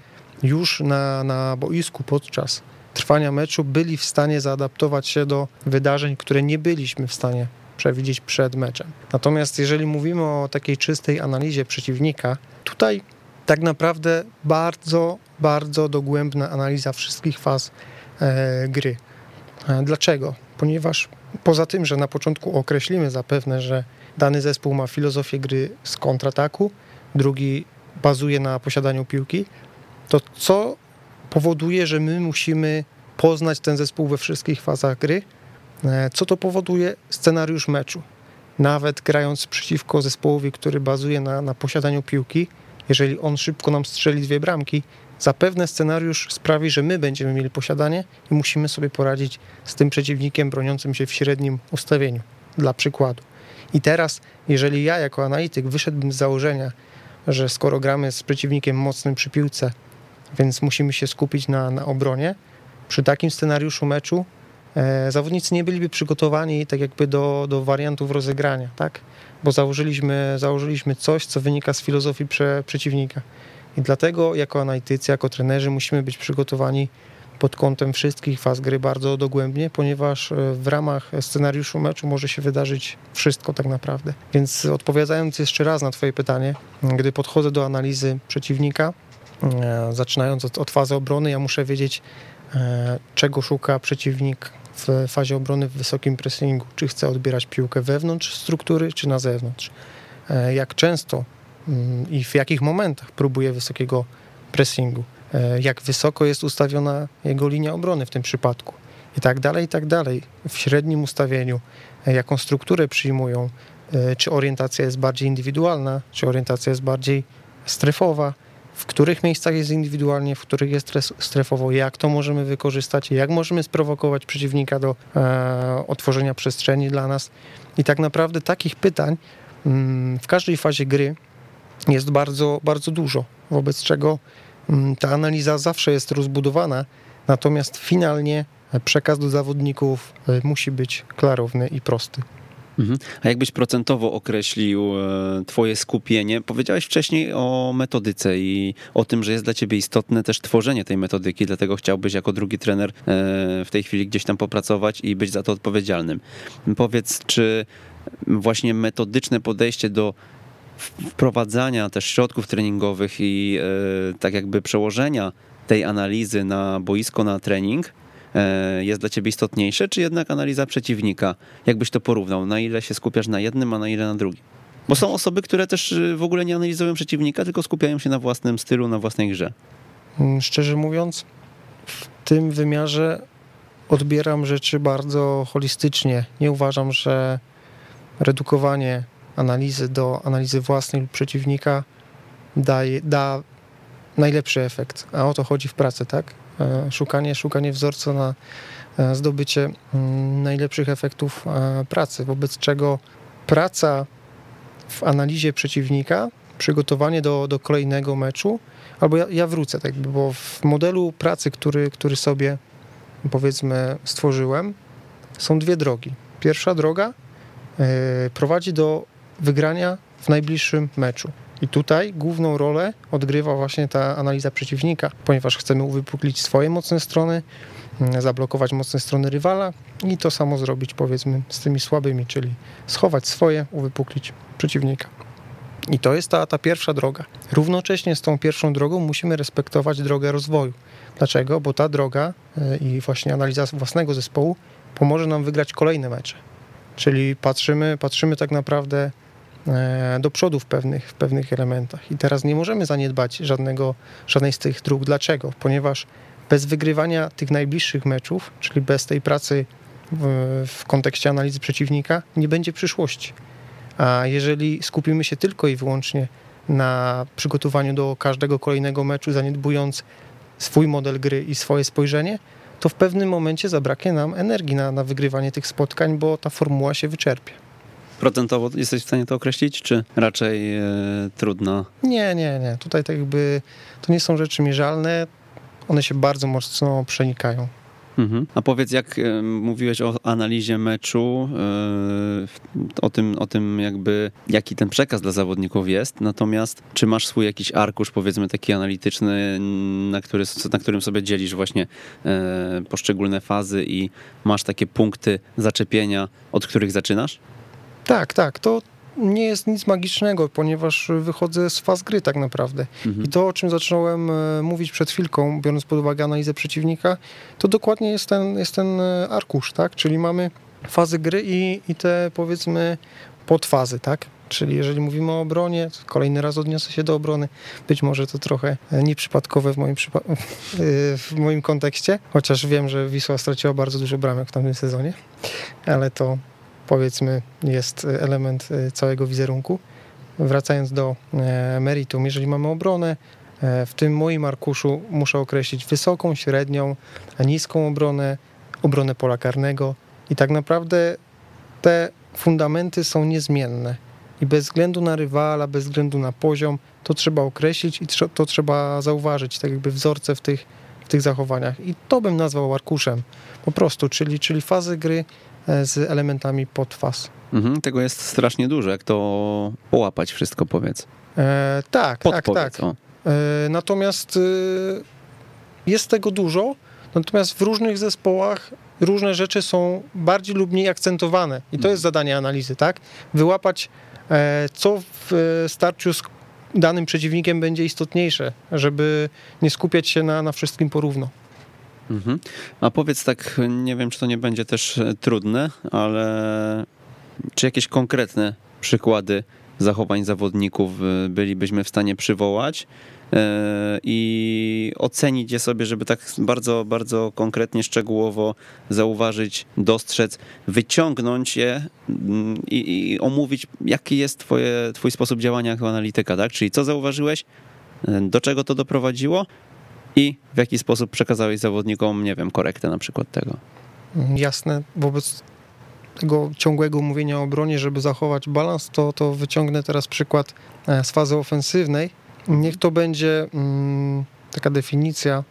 już na, na boisku podczas trwania meczu byli w stanie zaadaptować się do wydarzeń, które nie byliśmy w stanie przewidzieć przed meczem. Natomiast jeżeli mówimy o takiej czystej analizie przeciwnika, tutaj tak naprawdę bardzo, bardzo dogłębna analiza wszystkich faz e, gry. E, dlaczego? Ponieważ poza tym, że na początku określimy zapewne, że dany zespół ma filozofię gry z kontrataku, drugi bazuje na posiadaniu piłki, to co powoduje, że my musimy poznać ten zespół we wszystkich fazach gry, co to powoduje? Scenariusz meczu. Nawet grając przeciwko zespołowi, który bazuje na, na posiadaniu piłki, jeżeli on szybko nam strzeli dwie bramki, zapewne scenariusz sprawi, że my będziemy mieli posiadanie i musimy sobie poradzić z tym przeciwnikiem broniącym się w średnim ustawieniu, dla przykładu. I teraz, jeżeli ja jako analityk wyszedłbym z założenia, że skoro gramy z przeciwnikiem mocnym przy piłce, więc musimy się skupić na, na obronie, przy takim scenariuszu meczu E, zawodnicy nie byliby przygotowani tak jakby do, do wariantów rozegrania, tak? Bo założyliśmy, założyliśmy coś, co wynika z filozofii prze, przeciwnika. I dlatego jako analitycy, jako trenerzy musimy być przygotowani pod kątem wszystkich faz gry bardzo dogłębnie, ponieważ e, w ramach scenariuszu meczu może się wydarzyć wszystko tak naprawdę. Więc odpowiadając jeszcze raz na Twoje pytanie, gdy podchodzę do analizy przeciwnika, e, zaczynając od, od fazy obrony, ja muszę wiedzieć, czego szuka przeciwnik w fazie obrony w wysokim pressingu, czy chce odbierać piłkę wewnątrz struktury, czy na zewnątrz. E, jak często mm, i w jakich momentach próbuje wysokiego pressingu, e, jak wysoko jest ustawiona jego linia obrony w tym przypadku i tak dalej, i tak dalej. W średnim ustawieniu, e, jaką strukturę przyjmują, czy orientacja jest bardziej indywidualna, czy orientacja jest bardziej strefowa, w których miejscach jest indywidualnie, w których jest strefowo, jak to możemy wykorzystać, jak możemy sprowokować przeciwnika do e, otworzenia przestrzeni dla nas. I tak naprawdę takich pytań mm, w każdej fazie gry jest bardzo, bardzo dużo, wobec czego mm, ta analiza zawsze jest rozbudowana, natomiast finalnie przekaz do zawodników e, musi być klarowny i prosty. Mhm. A jakbyś procentowo określił e, Twoje skupienie? Powiedziałeś wcześniej o metodyce i o tym, że jest dla Ciebie istotne też tworzenie tej metodyki, dlatego chciałbyś jako drugi trener e, w tej chwili gdzieś tam popracować i być za to odpowiedzialnym. Powiedz, czy właśnie metodyczne podejście do wprowadzania też środków treningowych i e, tak jakby przełożenia tej analizy na boisko, na trening jest dla ciebie istotniejsze, czy jednak analiza przeciwnika? Jakbyś to porównał? Na ile się skupiasz na jednym, a na ile na drugim? Bo są osoby, które też y, w ogóle nie analizują przeciwnika, tylko skupiają się na własnym stylu, na własnej grze. Mm, szczerze mówiąc, w tym wymiarze odbieram rzeczy bardzo holistycznie. Nie uważam, że redukowanie analizy do analizy własnej lub przeciwnika daje, da najlepszy efekt. A o to chodzi w pracy, tak? E, szukanie, szukanie wzorca na e, zdobycie mm, najlepszych efektów e, pracy, wobec czego praca w analizie przeciwnika, przygotowanie do, do kolejnego meczu, albo ja, ja wrócę, tak, bo w modelu pracy, który, który sobie powiedzmy stworzyłem, są dwie drogi. Pierwsza droga prowadzi do wygrania w najbliższym meczu. I tutaj główną rolę odgrywa właśnie ta analiza przeciwnika, ponieważ chcemy uwypuklić swoje mocne strony, mm, zablokować mocne strony rywala i to samo zrobić powiedzmy z tymi słabymi, czyli schować swoje, uwypuklić przeciwnika. I to jest ta, ta pierwsza droga. Równocześnie z tą pierwszą drogą musimy respektować drogę rozwoju. Dlaczego? Bo ta droga e, i właśnie analiza własnego zespołu pomoże nam wygrać kolejne mecze. Czyli patrzymy, patrzymy tak naprawdę do przodu w pewnych, w pewnych elementach. I teraz nie możemy zaniedbać żadnego, żadnej z tych dróg. Dlaczego? Ponieważ bez wygrywania tych najbliższych meczów, czyli bez tej pracy w, w kontekście analizy przeciwnika, nie będzie przyszłości. A jeżeli skupimy się tylko i wyłącznie na przygotowaniu do każdego kolejnego meczu, zaniedbując swój model gry i swoje spojrzenie, to w pewnym momencie zabraknie nam energii na, na wygrywanie tych spotkań, bo ta formuła się wyczerpie. Procentowo jesteś w stanie to określić, czy raczej e, trudno? Nie, nie, nie. Tutaj tak jakby to nie są rzeczy mierzalne. One się bardzo mocno przenikają. Mhm. A powiedz, jak e, mówiłeś o analizie meczu, e, o tym, o tym jakby, jaki ten przekaz dla zawodników jest, natomiast czy masz swój jakiś arkusz, powiedzmy taki analityczny, na, który, na którym sobie dzielisz właśnie e, poszczególne fazy i masz takie punkty zaczepienia, od których zaczynasz? Tak, tak. To nie jest nic magicznego, ponieważ wychodzę z faz gry tak naprawdę. Mhm. I to, o czym zacząłem e, mówić przed chwilką, biorąc pod uwagę analizę przeciwnika, to dokładnie jest ten, jest ten e, arkusz, tak? Czyli mamy fazy gry i, i te powiedzmy podfazy, tak? Czyli jeżeli mówimy o obronie, kolejny raz odniosę się do obrony. Być może to trochę e, nieprzypadkowe w moim, przypa- w moim kontekście, chociaż wiem, że Wisła straciła bardzo dużo bramek w tamtym sezonie, ale to powiedzmy jest element e, całego wizerunku. Wracając do e, meritum, jeżeli mamy obronę, e, w tym moim arkuszu muszę określić wysoką, średnią, niską obronę, obronę pola karnego i tak naprawdę te fundamenty są niezmienne. I bez względu na rywala, bez względu na poziom, to trzeba określić i to trzeba zauważyć, tak jakby wzorce w tych, w tych zachowaniach. I to bym nazwał arkuszem, po prostu, czyli, czyli fazy gry, z elementami podfaz. Mhm, tego jest strasznie dużo. Jak to połapać wszystko, powiedz. E, tak, Podpowiedz, tak, tak. E, natomiast e, jest tego dużo, natomiast w różnych zespołach różne rzeczy są bardziej lub mniej akcentowane. I to mhm. jest zadanie analizy, tak? Wyłapać, e, co w e, starciu z danym przeciwnikiem będzie istotniejsze, żeby nie skupiać się na, na wszystkim porówno. Mhm. A powiedz tak, nie wiem, czy to nie będzie też e, trudne, ale czy jakieś konkretne przykłady zachowań zawodników e, bylibyśmy w stanie przywołać e, i ocenić je sobie, żeby tak bardzo, bardzo konkretnie, szczegółowo zauważyć, dostrzec, wyciągnąć je mm, i, i omówić, jaki jest twoje, twój sposób działania jako analityka, tak? Czyli co zauważyłeś, do czego to doprowadziło i w jaki sposób przekazałeś zawodnikom, nie wiem, korektę na przykład tego. Jasne, wobec tego ciągłego mówienia o obronie, żeby zachować balans, to, to wyciągnę teraz przykład e, z fazy ofensywnej. Niech to będzie mm, taka definicja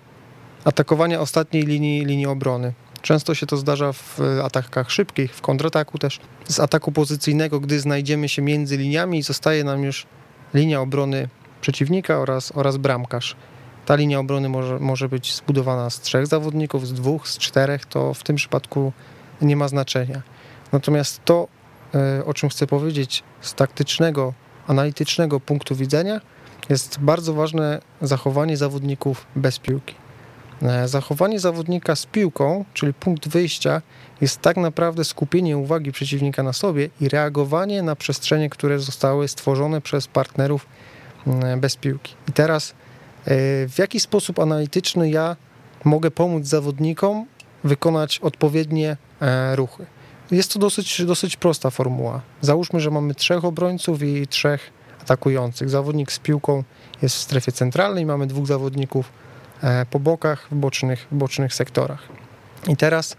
atakowania ostatniej linii, linii obrony. Często się to zdarza w atakach szybkich, w kontrataku też. Z ataku pozycyjnego, gdy znajdziemy się między liniami zostaje nam już linia obrony przeciwnika oraz, oraz bramkarz ta linia obrony może, może być zbudowana z trzech zawodników, z dwóch, z czterech, to w tym przypadku nie ma znaczenia. Natomiast to, e, o czym chcę powiedzieć z taktycznego analitycznego punktu widzenia jest bardzo ważne zachowanie zawodników bez piłki. E, zachowanie zawodnika z piłką, czyli punkt wyjścia, jest tak naprawdę skupienie uwagi przeciwnika na sobie i reagowanie na przestrzenie, które zostały stworzone przez partnerów mm, bez piłki. I teraz, e, w jaki sposób analityczny ja mogę pomóc zawodnikom wykonać odpowiednie e, ruchy? Jest to dosyć, dosyć prosta formuła. Załóżmy, że mamy trzech obrońców i trzech atakujących. Zawodnik z piłką jest w strefie centralnej, mamy dwóch zawodników E, po bokach, w bocznych, w bocznych sektorach. I teraz,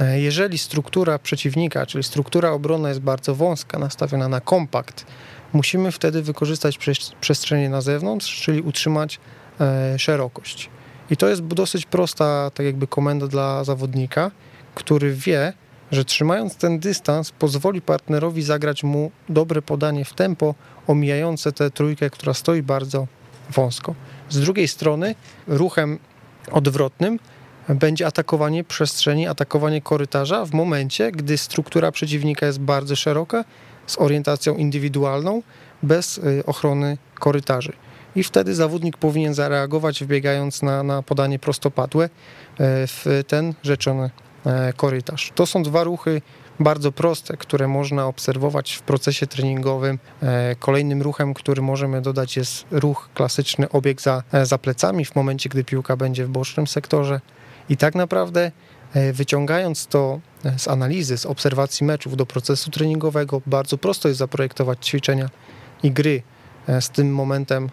e, jeżeli struktura przeciwnika, czyli struktura obronna jest bardzo wąska, nastawiona na kompakt, musimy wtedy wykorzystać przestrzenie na zewnątrz, czyli utrzymać e, szerokość. I to jest dosyć prosta, tak jakby komenda dla zawodnika, który wie, że trzymając ten dystans, pozwoli partnerowi zagrać mu dobre podanie w tempo, omijające tę trójkę, która stoi bardzo wąsko. Z drugiej strony ruchem odwrotnym będzie atakowanie przestrzeni, atakowanie korytarza w momencie, gdy struktura przeciwnika jest bardzo szeroka, z orientacją indywidualną, bez y, ochrony korytarzy. I wtedy zawodnik powinien zareagować, wbiegając na, na podanie prostopadłe y, w ten rzeczony y, korytarz. To są dwa ruchy bardzo proste, które można obserwować w procesie treningowym. E, kolejnym ruchem, który możemy dodać jest ruch klasyczny obieg za, e, za plecami w momencie, gdy piłka będzie w bocznym sektorze. I tak naprawdę e, wyciągając to z analizy, z obserwacji meczów do procesu treningowego, bardzo prosto jest zaprojektować ćwiczenia i gry z tym momentem.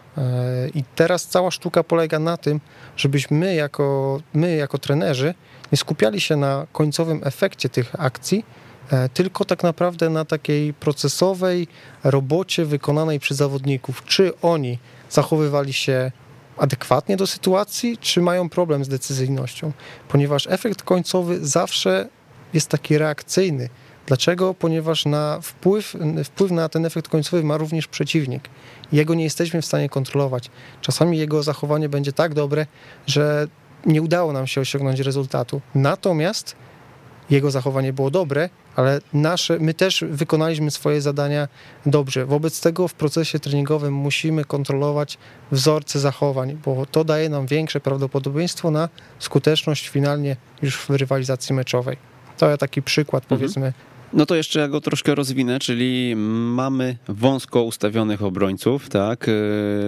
I teraz cała sztuka polega na tym, żebyśmy my jako, my jako trenerzy nie skupiali się na końcowym efekcie tych akcji, E, tylko tak naprawdę na takiej procesowej robocie wykonanej przez zawodników. Czy oni zachowywali się adekwatnie do sytuacji, czy mają problem z decyzyjnością, ponieważ efekt końcowy zawsze jest taki reakcyjny. Dlaczego? Ponieważ na wpływ, wpływ na ten efekt końcowy ma również przeciwnik. Jego nie jesteśmy w stanie kontrolować. Czasami jego zachowanie będzie tak dobre, że nie udało nam się osiągnąć rezultatu. Natomiast jego zachowanie było dobre, ale nasze, my też wykonaliśmy swoje zadania dobrze. Wobec tego w procesie treningowym musimy kontrolować wzorce zachowań, bo to daje nam większe prawdopodobieństwo na skuteczność finalnie już w rywalizacji meczowej. To taki przykład, mhm. powiedzmy, no to jeszcze ja go troszkę rozwinę, czyli mamy wąsko ustawionych obrońców, tak? Y,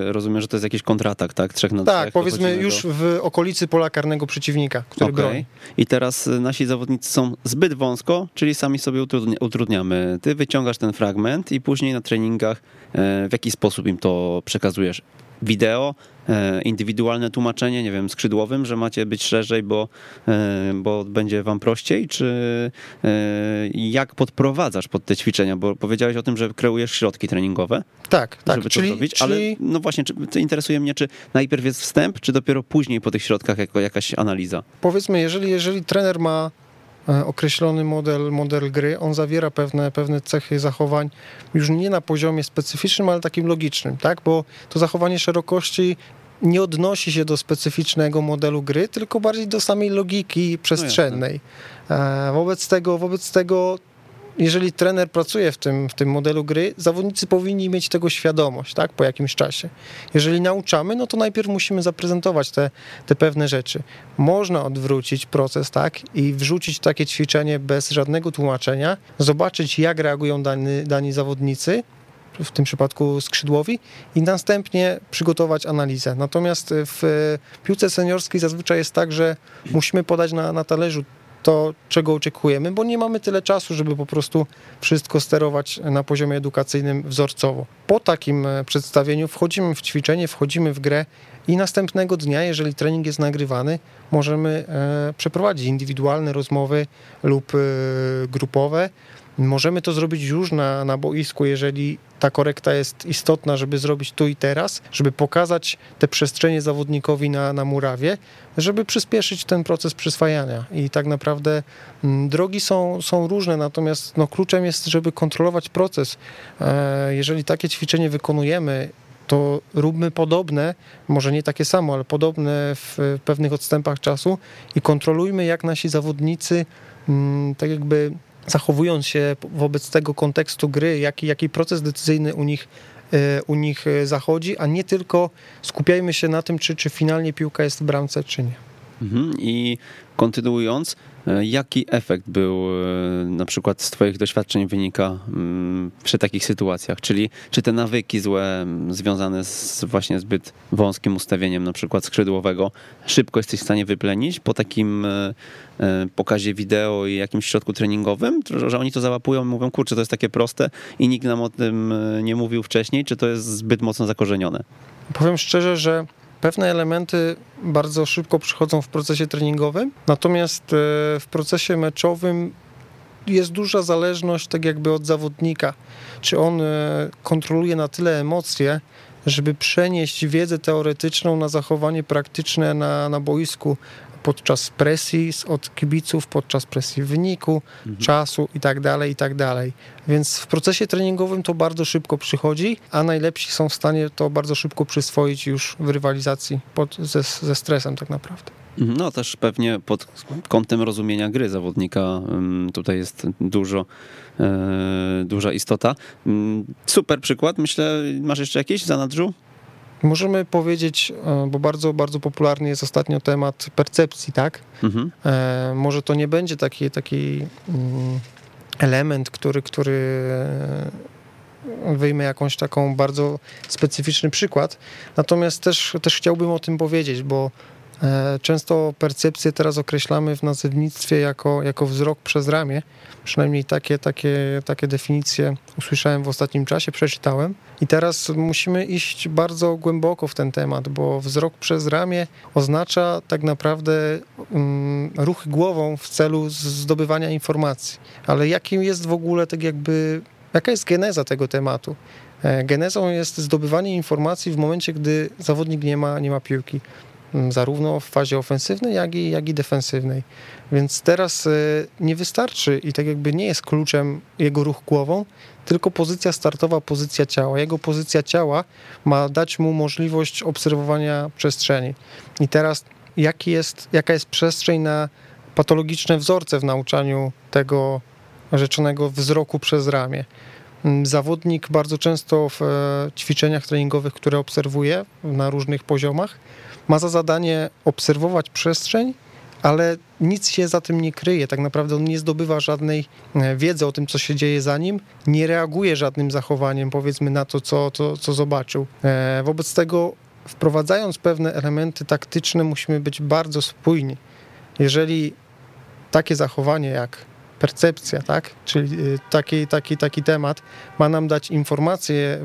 rozumiem, że to jest jakiś kontratak, tak? Trzech na Tak, powiedzmy już do... w okolicy pola karnego przeciwnika, który okay. broni. I teraz nasi zawodnicy są zbyt wąsko, czyli sami sobie utrudniamy. Ty wyciągasz ten fragment i później na treningach e, w jaki sposób im to przekazujesz? Wideo, e, indywidualne tłumaczenie, nie wiem, skrzydłowym, że macie być szerzej, bo, e, bo będzie wam prościej, czy e, jak podprowadzasz pod te ćwiczenia, bo powiedziałeś o tym, że kreujesz środki treningowe. Tak, tak. Żeby czyli, to zrobić, ale no właśnie, czy, interesuje mnie, czy najpierw jest wstęp, czy dopiero później po tych środkach jako jakaś analiza? Powiedzmy, jeżeli, jeżeli trener ma określony model, model gry. On zawiera pewne, pewne cechy zachowań już nie na poziomie specyficznym, ale takim logicznym, tak? Bo to zachowanie szerokości nie odnosi się do specyficznego modelu gry, tylko bardziej do samej logiki przestrzennej. No wobec tego, wobec tego jeżeli trener pracuje w tym, w tym modelu gry, zawodnicy powinni mieć tego świadomość, tak, po jakimś czasie. Jeżeli nauczamy, no to najpierw musimy zaprezentować te, te pewne rzeczy. Można odwrócić proces, tak, i wrzucić takie ćwiczenie bez żadnego tłumaczenia, zobaczyć, jak reagują dani, dani zawodnicy, w tym przypadku skrzydłowi, i następnie przygotować analizę. Natomiast w piłce seniorskiej zazwyczaj jest tak, że musimy podać na, na talerzu to, czego oczekujemy, bo nie mamy tyle czasu, żeby po prostu wszystko sterować na poziomie edukacyjnym wzorcowo. Po takim e, przedstawieniu wchodzimy w ćwiczenie, wchodzimy w grę i następnego dnia, jeżeli trening jest nagrywany, możemy e, przeprowadzić indywidualne rozmowy lub e, grupowe, Możemy to zrobić już na, na boisku, jeżeli ta korekta jest istotna, żeby zrobić tu i teraz, żeby pokazać te przestrzenie zawodnikowi na, na murawie, żeby przyspieszyć ten proces przyswajania. I tak naprawdę mm, drogi są, są różne, natomiast no, kluczem jest, żeby kontrolować proces. E, jeżeli takie ćwiczenie wykonujemy, to róbmy podobne, może nie takie samo, ale podobne w pewnych odstępach czasu i kontrolujmy, jak nasi zawodnicy mm, tak jakby zachowując się wobec tego kontekstu gry, jaki, jaki proces decyzyjny u nich u nich zachodzi, a nie tylko skupiajmy się na tym, czy, czy finalnie piłka jest w bramce, czy nie. Mhm. I kontynuując, e, jaki efekt był e, na przykład z Twoich doświadczeń wynika mm, przy takich sytuacjach? Czyli czy te nawyki złe mm, związane z właśnie zbyt wąskim ustawieniem na przykład skrzydłowego szybko jesteś w stanie wyplenić po takim e, pokazie wideo i jakimś środku treningowym, że oni to załapują i mówią, kurczę, to jest takie proste i nikt nam o tym nie mówił wcześniej, czy to jest zbyt mocno zakorzenione? Powiem szczerze, że pewne elementy bardzo szybko przychodzą w procesie treningowym, natomiast e, w procesie meczowym jest duża zależność tak jakby od zawodnika. Czy on e, kontroluje na tyle emocje, żeby przenieść wiedzę teoretyczną na zachowanie praktyczne na, na boisku, podczas presji od kibiców, podczas presji wyniku, mhm. czasu i tak dalej, i tak dalej. Więc w procesie treningowym to bardzo szybko przychodzi, a najlepsi są w stanie to bardzo szybko przyswoić już w rywalizacji pod, ze, ze stresem tak naprawdę. Mhm. No też pewnie pod kątem rozumienia gry zawodnika tutaj jest dużo, e, duża istota. Mm, super przykład, myślę. Masz jeszcze jakieś za nadrzu? Możemy powiedzieć, e, bo bardzo, bardzo popularny jest ostatnio temat percepcji, tak? Mhm. E, może to nie będzie taki, taki mm, element, który, który e, wyjmę jakąś taką bardzo specyficzny przykład. Natomiast też, też chciałbym o tym powiedzieć, bo często percepcję teraz określamy w nazewnictwie jako, jako wzrok przez ramię. Przynajmniej takie, takie, takie definicje usłyszałem w ostatnim czasie, przeczytałem. I teraz musimy iść bardzo głęboko w ten temat, bo wzrok przez ramię oznacza tak naprawdę um, ruch głową w celu zdobywania informacji. Ale jakim jest w ogóle tak jakby, jaka jest geneza tego tematu? E, genezą jest zdobywanie informacji w momencie, gdy zawodnik nie ma, nie ma piłki. Zarówno w fazie ofensywnej, jak i, jak i defensywnej. Więc teraz e, nie wystarczy i tak jakby nie jest kluczem jego ruch głową, tylko pozycja startowa, pozycja ciała. Jego pozycja ciała ma dać mu możliwość obserwowania przestrzeni. I teraz jaki jest, jaka jest przestrzeń na patologiczne wzorce w nauczaniu tego rzeczonego wzroku przez ramię. Zawodnik bardzo często w e, ćwiczeniach treningowych, które obserwuje na różnych poziomach, ma za zadanie obserwować przestrzeń, ale nic się za tym nie kryje. Tak naprawdę on nie zdobywa żadnej e, wiedzy o tym, co się dzieje za nim, nie reaguje żadnym zachowaniem, powiedzmy, na to, co, to, co zobaczył. E, wobec tego, wprowadzając pewne elementy taktyczne, musimy być bardzo spójni. Jeżeli takie zachowanie jak percepcja, tak? Czyli y, taki, taki, taki temat ma nam dać informacje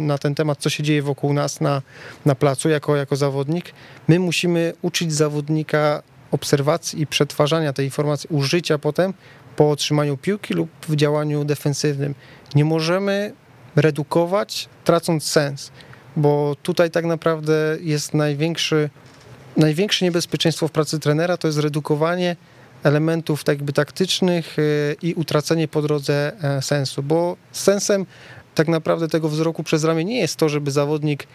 na ten temat, co się dzieje wokół nas na, na placu jako, jako zawodnik. My musimy uczyć zawodnika obserwacji i przetwarzania tej informacji, użycia potem po otrzymaniu piłki lub w działaniu defensywnym. Nie możemy redukować, tracąc sens, bo tutaj tak naprawdę jest największy, największe niebezpieczeństwo w pracy trenera, to jest redukowanie elementów tak jakby taktycznych y, i utracenie po drodze e, sensu, bo sensem tak naprawdę tego wzroku przez ramię nie jest to, żeby zawodnik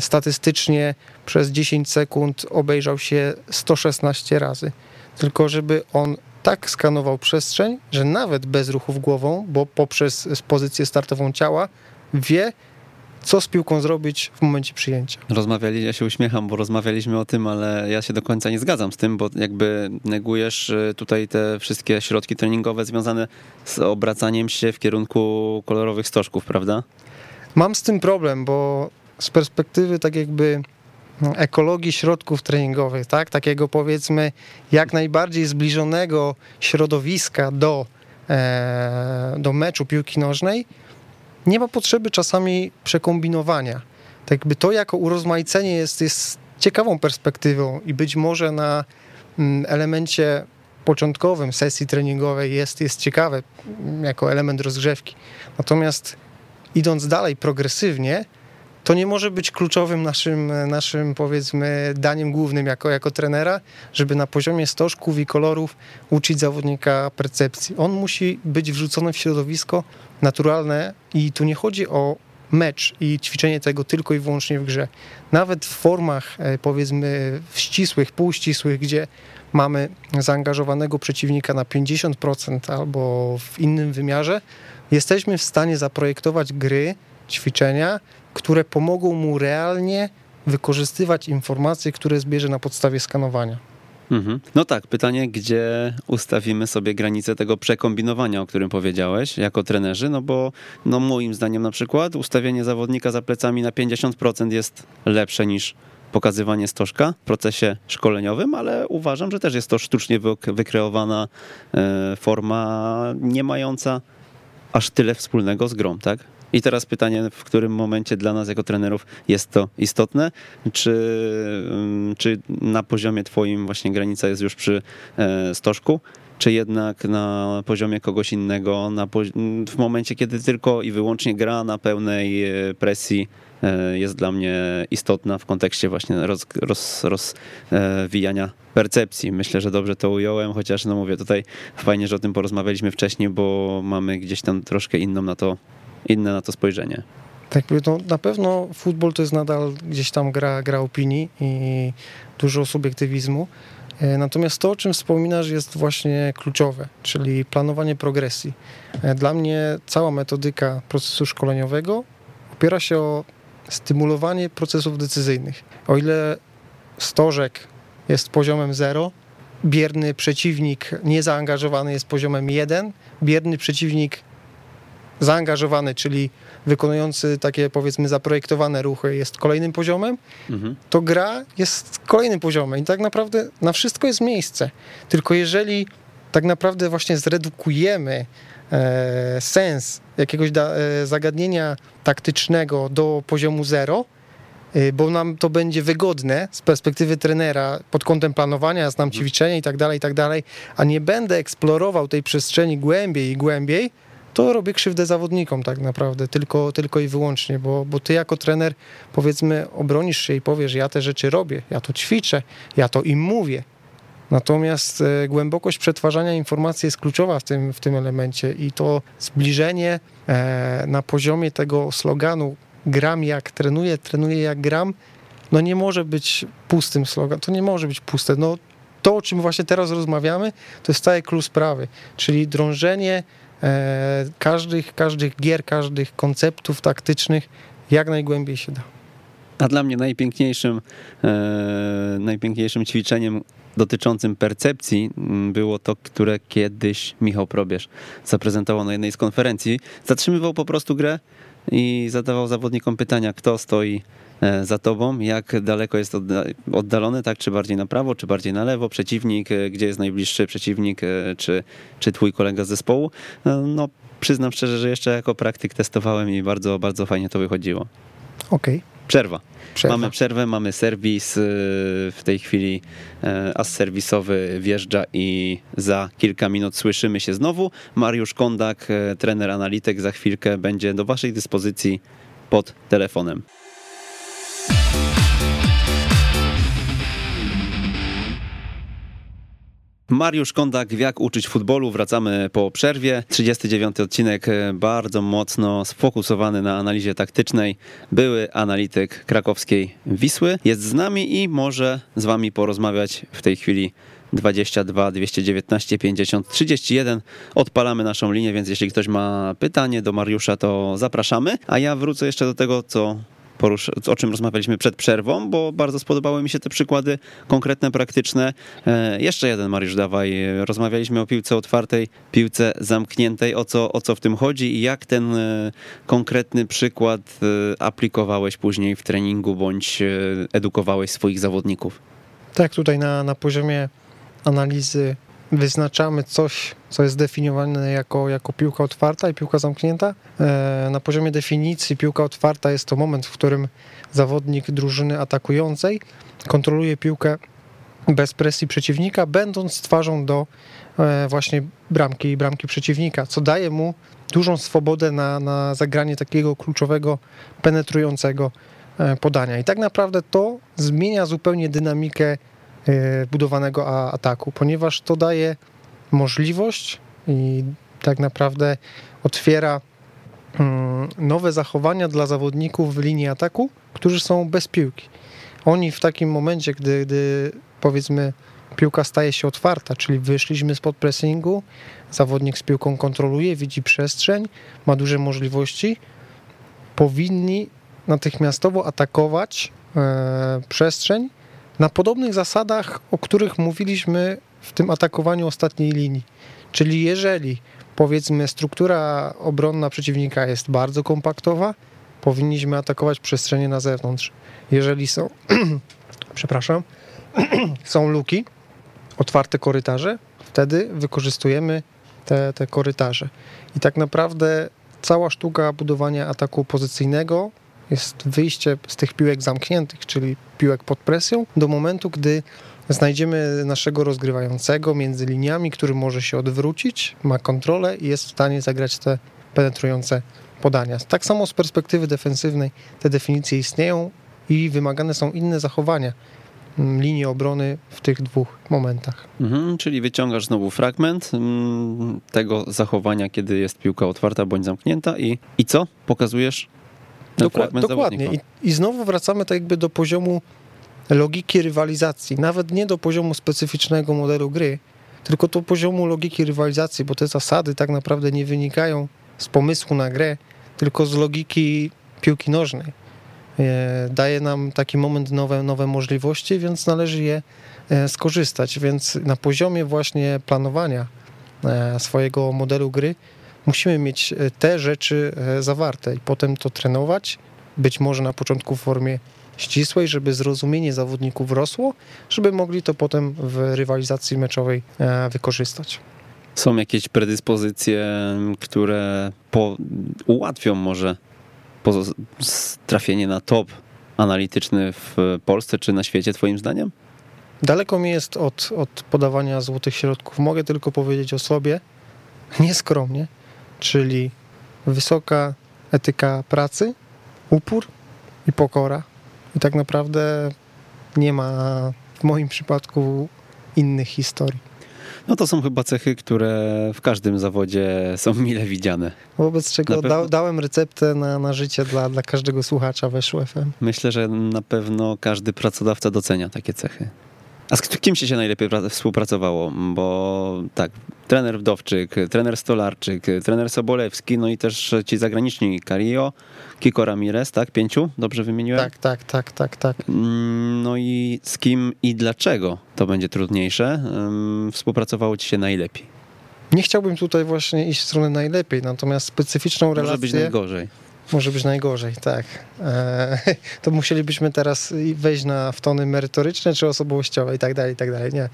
statystycznie przez 10 sekund obejrzał się 116 razy, tylko żeby on tak skanował przestrzeń, że nawet bez ruchów głową, bo poprzez pozycję startową ciała wie, co z piłką zrobić w momencie przyjęcia. Rozmawiali, ja się uśmiecham, bo rozmawialiśmy o tym, ale ja się do końca nie zgadzam z tym, bo jakby negujesz y, tutaj te wszystkie środki treningowe związane z obracaniem się w kierunku kolorowych stożków, prawda? Mam z tym problem, bo z perspektywy tak jakby no, ekologii środków treningowych, tak, takiego powiedzmy jak najbardziej zbliżonego środowiska do, e, do meczu piłki nożnej, nie ma potrzeby czasami przekombinowania. Tak jakby to jako urozmaicenie jest, jest ciekawą perspektywą i być może na mm, elemencie początkowym sesji treningowej jest, jest ciekawe mm, jako element rozgrzewki. Natomiast idąc dalej progresywnie, to nie może być kluczowym naszym, naszym powiedzmy daniem głównym jako, jako trenera, żeby na poziomie stożków i kolorów uczyć zawodnika percepcji. On musi być wrzucony w środowisko naturalne i tu nie chodzi o mecz i ćwiczenie tego tylko i wyłącznie w grze. Nawet w formach e, powiedzmy ścisłych, półścisłych, gdzie mamy zaangażowanego przeciwnika na 50% albo w innym wymiarze, jesteśmy w stanie zaprojektować gry, ćwiczenia, które pomogą mu realnie wykorzystywać informacje, które zbierze na podstawie skanowania. Mhm. No tak, pytanie, gdzie ustawimy sobie granicę tego przekombinowania, o którym powiedziałeś, jako trenerzy, no bo no moim zdaniem na przykład ustawienie zawodnika za plecami na 50% jest lepsze niż pokazywanie stożka w procesie szkoleniowym, ale uważam, że też jest to sztucznie wykreowana e, forma nie mająca aż tyle wspólnego z grą, tak? I teraz pytanie, w którym momencie dla nas jako trenerów jest to istotne? Czy, mm, czy na poziomie twoim właśnie granica jest już przy e, stożku? czy jednak na poziomie kogoś innego, na, w momencie, kiedy tylko i wyłącznie gra na pełnej e, presji e, jest dla mnie istotna w kontekście właśnie roz, roz, rozwijania percepcji. Myślę, że dobrze to ująłem, chociaż no mówię, tutaj fajnie, że o tym porozmawialiśmy wcześniej, bo mamy gdzieś tam troszkę inną na to inne na to spojrzenie. Tak, no, na pewno futbol to jest nadal gdzieś tam gra, gra opinii i dużo subiektywizmu. E, natomiast to, o czym wspominasz, jest właśnie kluczowe, czyli planowanie progresji. E, dla mnie cała metodyka procesu szkoleniowego opiera się o stymulowanie procesów decyzyjnych. O ile stożek jest poziomem 0, bierny przeciwnik niezaangażowany jest poziomem 1, bierny przeciwnik zaangażowany, czyli wykonujący takie powiedzmy zaprojektowane ruchy jest kolejnym poziomem, mhm. to gra jest kolejnym poziomem i tak naprawdę na wszystko jest miejsce. Tylko jeżeli tak naprawdę właśnie zredukujemy e, sens jakiegoś da, e, zagadnienia taktycznego do poziomu zero, e, bo nam to będzie wygodne z perspektywy trenera pod kątem planowania, znam mhm. ćwiczenia i tak dalej, i tak dalej, a nie będę eksplorował tej przestrzeni głębiej i głębiej, to robię krzywdę zawodnikom tak naprawdę, tylko, tylko i wyłącznie, bo, bo ty jako trener powiedzmy obronisz się i powiesz, ja te rzeczy robię, ja to ćwiczę, ja to im mówię. Natomiast e, głębokość przetwarzania informacji jest kluczowa w tym, w tym elemencie i to zbliżenie e, na poziomie tego sloganu gram jak trenuję, trenuję jak gram, no nie może być pustym slogan, to nie może być puste. No, to, o czym właśnie teraz rozmawiamy, to jest cały klucz sprawy, czyli drążenie każdych, każdych gier, każdych konceptów taktycznych jak najgłębiej się da. A dla mnie najpiękniejszym, e, najpiękniejszym ćwiczeniem dotyczącym percepcji mm, było to, które kiedyś Michał Probierz zaprezentował na jednej z konferencji. Zatrzymywał po prostu grę i zadawał zawodnikom pytania, kto stoi E, za tobą, jak daleko jest oddalony, tak, czy bardziej na prawo, czy bardziej na lewo, przeciwnik, e, gdzie jest najbliższy przeciwnik, e, czy, czy twój kolega z zespołu. No, przyznam szczerze, że jeszcze jako praktyk testowałem i bardzo, bardzo fajnie to wychodziło. Okej. Okay. Przerwa. Przerwa. Mamy przerwę, mamy serwis. W tej chwili as serwisowy wjeżdża i za kilka minut słyszymy się znowu. Mariusz Kondak, trener analityk, za chwilkę będzie do Waszej dyspozycji pod telefonem. Mariusz Kondak, jak uczyć futbolu. Wracamy po przerwie. 39 odcinek e, bardzo mocno sfokusowany na analizie taktycznej. Były analityk krakowskiej Wisły jest z nami i może z wami porozmawiać w tej chwili 22 219 50 31. Odpalamy naszą linię, więc jeśli ktoś ma pytanie do Mariusza, to zapraszamy. A ja wrócę jeszcze do tego, co porusz, o czym rozmawialiśmy przed przerwą, bo bardzo spodobały mi się te przykłady konkretne, praktyczne. E, jeszcze jeden, Mariusz, dawaj. Rozmawialiśmy o piłce otwartej, piłce zamkniętej, o co, o co w tym chodzi i jak ten e, konkretny przykład e, aplikowałeś później w treningu bądź edukowałeś swoich zawodników. Tak, tutaj na, na poziomie analizy wyznaczamy coś, co jest definiowane jako, jako piłka otwarta i piłka zamknięta. E, na poziomie definicji piłka otwarta jest to moment, w którym zawodnik drużyny atakującej kontroluje piłkę bez presji przeciwnika, będąc twarzą do e, właśnie bramki i bramki przeciwnika, co daje mu dużą swobodę na, na zagranie takiego kluczowego, penetrującego e, podania. I tak naprawdę to zmienia zupełnie dynamikę budowanego ataku, ponieważ to daje możliwość i tak naprawdę otwiera mm, nowe zachowania dla zawodników w linii ataku, którzy są bez piłki. Oni w takim momencie, gdy, gdy powiedzmy piłka staje się otwarta, czyli wyszliśmy spod pressingu, zawodnik z piłką kontroluje, widzi przestrzeń, ma duże możliwości, powinni natychmiastowo atakować e, przestrzeń na podobnych zasadach, o których mówiliśmy w tym atakowaniu ostatniej linii. Czyli jeżeli powiedzmy struktura obronna przeciwnika jest bardzo kompaktowa, powinniśmy atakować przestrzenie na zewnątrz. Jeżeli są, przepraszam, są luki, otwarte korytarze, wtedy wykorzystujemy te, te korytarze. I tak naprawdę cała sztuka budowania ataku pozycyjnego jest wyjście z tych piłek zamkniętych, czyli piłek pod presją, do momentu, gdy znajdziemy naszego rozgrywającego między liniami, który może się odwrócić, ma kontrolę i jest w stanie zagrać te penetrujące podania. Tak samo z perspektywy defensywnej te definicje istnieją i wymagane są inne zachowania mm, linii obrony w tych dwóch momentach. Mhm, czyli wyciągasz znowu fragment mm, tego zachowania, kiedy jest piłka otwarta bądź zamknięta i, i co? Pokazujesz ten Dokła- fragment dokładnie. I. I znowu wracamy tak jakby do poziomu logiki rywalizacji. Nawet nie do poziomu specyficznego modelu gry, tylko do poziomu logiki rywalizacji, bo te zasady tak naprawdę nie wynikają z pomysłu na grę, tylko z logiki piłki nożnej. E, Daje nam taki moment nowe, nowe możliwości, więc należy je e, skorzystać. Więc na poziomie właśnie planowania e, swojego modelu gry musimy mieć e, te rzeczy e, zawarte i potem to trenować, być może na początku w formie ścisłej, żeby zrozumienie zawodników rosło, żeby mogli to potem w rywalizacji meczowej e, wykorzystać. Są jakieś predyspozycje, które po, ułatwią może trafienie na top analityczny w Polsce czy na świecie, twoim zdaniem? Daleko mi jest od, od podawania złotych środków. Mogę tylko powiedzieć o sobie, nieskromnie, czyli wysoka etyka pracy, upór i pokora. I tak naprawdę nie ma w moim przypadku innych historii. No to są chyba cechy, które w każdym zawodzie są mile widziane. Wobec czego da, dałem receptę na, na życie dla, dla każdego słuchacza Weszło FM. Myślę, że na pewno każdy pracodawca docenia takie cechy. A z kim się się najlepiej pra- współpracowało? Bo tak, trener Wdowczyk, trener Stolarczyk, trener Sobolewski, no i też ci zagraniczni Cario, Kiko Ramirez, tak? Pięciu? Dobrze wymieniłem? Tak, tak, tak, tak, tak. Mm, No i z kim i dlaczego to będzie trudniejsze? Współpracowało ci się najlepiej. Nie chciałbym tutaj właśnie iść w stronę najlepiej, natomiast specyficzną Może relację... być najgorzej. Może być najgorzej, tak. E, to musielibyśmy teraz wejść na w tony merytoryczne czy osobowościowe i tak dalej, i tak dalej. Nie.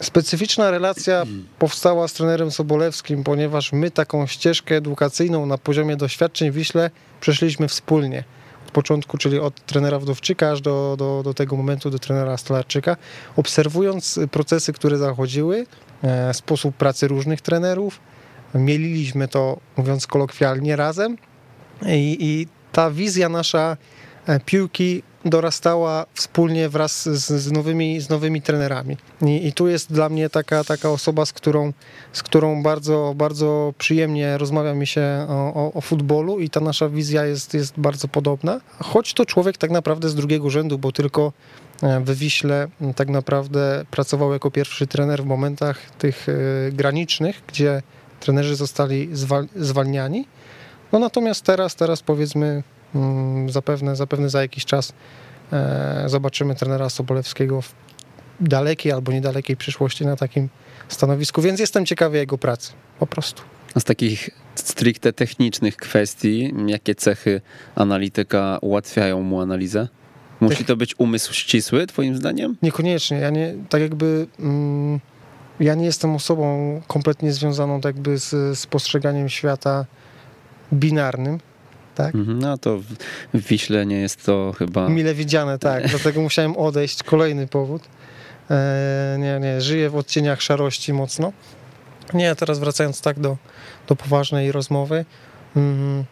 Specyficzna relacja powstała z trenerem Sobolewskim, ponieważ my taką ścieżkę edukacyjną na poziomie doświadczeń w Wiśle przeszliśmy wspólnie. Od początku, czyli od trenera Wdowczyka aż do, do, do tego momentu do trenera Stolarczyka, obserwując procesy, które zachodziły, e, sposób pracy różnych trenerów, mieliliśmy to, mówiąc kolokwialnie, razem i, I ta wizja nasza e, piłki dorastała wspólnie wraz z, z, nowymi, z nowymi trenerami. I, I tu jest dla mnie taka, taka osoba, z którą, z którą bardzo, bardzo przyjemnie rozmawia mi się o, o, o futbolu i ta nasza wizja jest, jest bardzo podobna. Choć to człowiek tak naprawdę z drugiego rzędu, bo tylko e, w Wiśle tak naprawdę pracował jako pierwszy trener w momentach tych e, granicznych, gdzie trenerzy zostali zwal, zwalniani. No natomiast teraz, teraz powiedzmy mm, zapewne, zapewne za jakiś czas e, zobaczymy trenera Sobolewskiego w dalekiej albo niedalekiej przyszłości na takim stanowisku, więc jestem ciekawy jego pracy, po prostu. A z takich stricte technicznych kwestii, jakie cechy analityka ułatwiają mu analizę? Musi to być umysł ścisły, twoim zdaniem? Niekoniecznie, ja nie, tak jakby mm, ja nie jestem osobą kompletnie związaną tak jakby z, z postrzeganiem świata binarnym, tak? Mhm, No to w, Wiśle nie jest to chyba... Mile widziane, tak. Dlatego musiałem odejść. Kolejny powód. E, nie, nie, żyję w odcieniach szarości mocno. Nie, teraz wracając tak do, do poważnej rozmowy. Mm,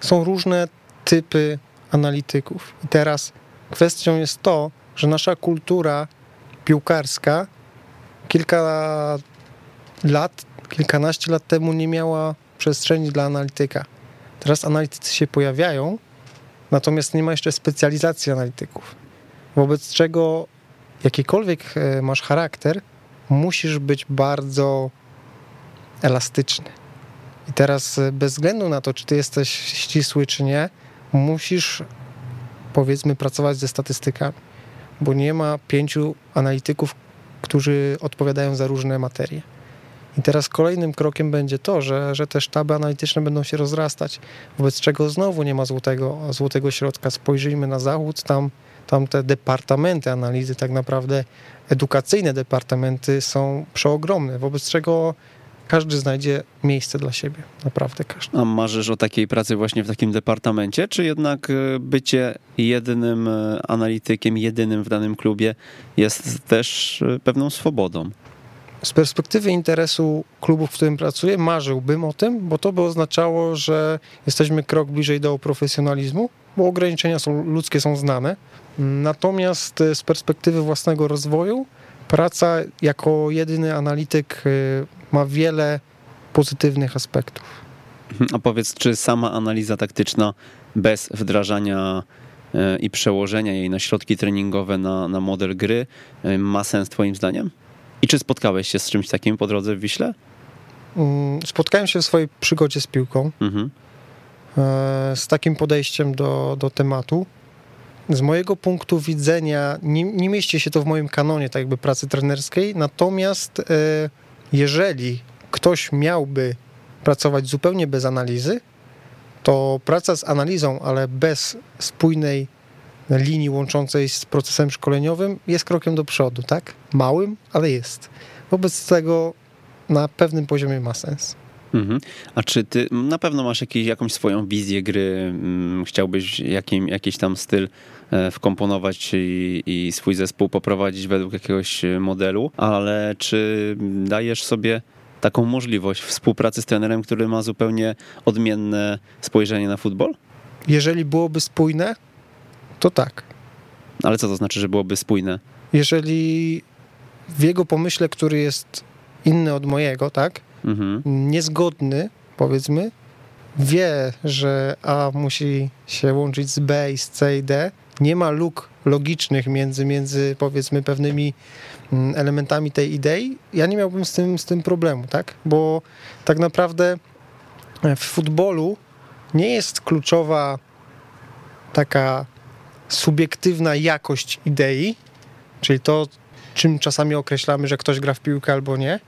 są różne typy analityków. I teraz kwestią jest to, że nasza kultura piłkarska kilka lat, kilkanaście lat temu nie miała przestrzeni dla analityka. Teraz analitycy się pojawiają, natomiast nie ma jeszcze specjalizacji analityków. Wobec czego jakikolwiek e, masz charakter, musisz być bardzo elastyczny. I teraz e, bez względu na to, czy ty jesteś ścisły, czy nie, musisz powiedzmy pracować ze statystykami, bo nie ma pięciu analityków, którzy odpowiadają za różne materie. I teraz kolejnym krokiem będzie to, że, że te sztaby analityczne będą się rozrastać, wobec czego znowu nie ma złotego, złotego środka. Spojrzyjmy na zachód, tam, tam te departamenty analizy, tak naprawdę edukacyjne departamenty są przeogromne, wobec czego każdy znajdzie miejsce dla siebie, naprawdę każdy. A marzysz o takiej pracy właśnie w takim departamencie, czy jednak e, bycie jedynym e, analitykiem, jedynym w danym klubie jest też e, pewną swobodą? Z perspektywy interesu klubu, w którym pracuję, marzyłbym o tym, bo to by oznaczało, że jesteśmy krok bliżej do profesjonalizmu, bo ograniczenia są, ludzkie są znane. Natomiast z perspektywy własnego rozwoju, praca jako jedyny analityk ma wiele pozytywnych aspektów. A powiedz, czy sama analiza taktyczna bez wdrażania e, i przełożenia jej na środki treningowe, na, na model gry e, ma sens Twoim zdaniem? I czy spotkałeś się z czymś takim po drodze w Wiśle? Mm, spotkałem się w swojej przygodzie z piłką mhm. E, z takim podejściem do, do tematu. Z mojego punktu widzenia nie, nie mieści się to w moim kanonie tak jakby pracy trenerskiej, natomiast jeżeli ktoś miałby pracować zupełnie bez analizy, to praca z analizą, ale bez spójnej linii łączącej z procesem szkoleniowym jest krokiem do przodu, tak? Małym, ale jest. Wobec tego na pewnym poziomie ma sens. Mhm. A czy ty na pewno masz jakiś, jakąś swoją wizję gry, mm, chciałbyś jakim, jakiś tam styl e, wkomponować i, i swój zespół poprowadzić według jakiegoś modelu, ale czy dajesz sobie taką możliwość współpracy z trenerem, który ma zupełnie odmienne spojrzenie na futbol? Jeżeli byłoby spójne, to tak. Ale co to znaczy, że byłoby spójne? Jeżeli w jego pomyśle, który jest inny od mojego, tak? mhm. niezgodny, powiedzmy, wie, że A musi się łączyć z B i z C i D, nie ma luk logicznych między, między powiedzmy pewnymi mm, elementami tej idei, ja nie miałbym z tym, z tym problemu, tak? Bo tak naprawdę w futbolu nie jest kluczowa taka subiektywna jakość idei, czyli to, czym czasami określamy, że ktoś gra w piłkę albo nie,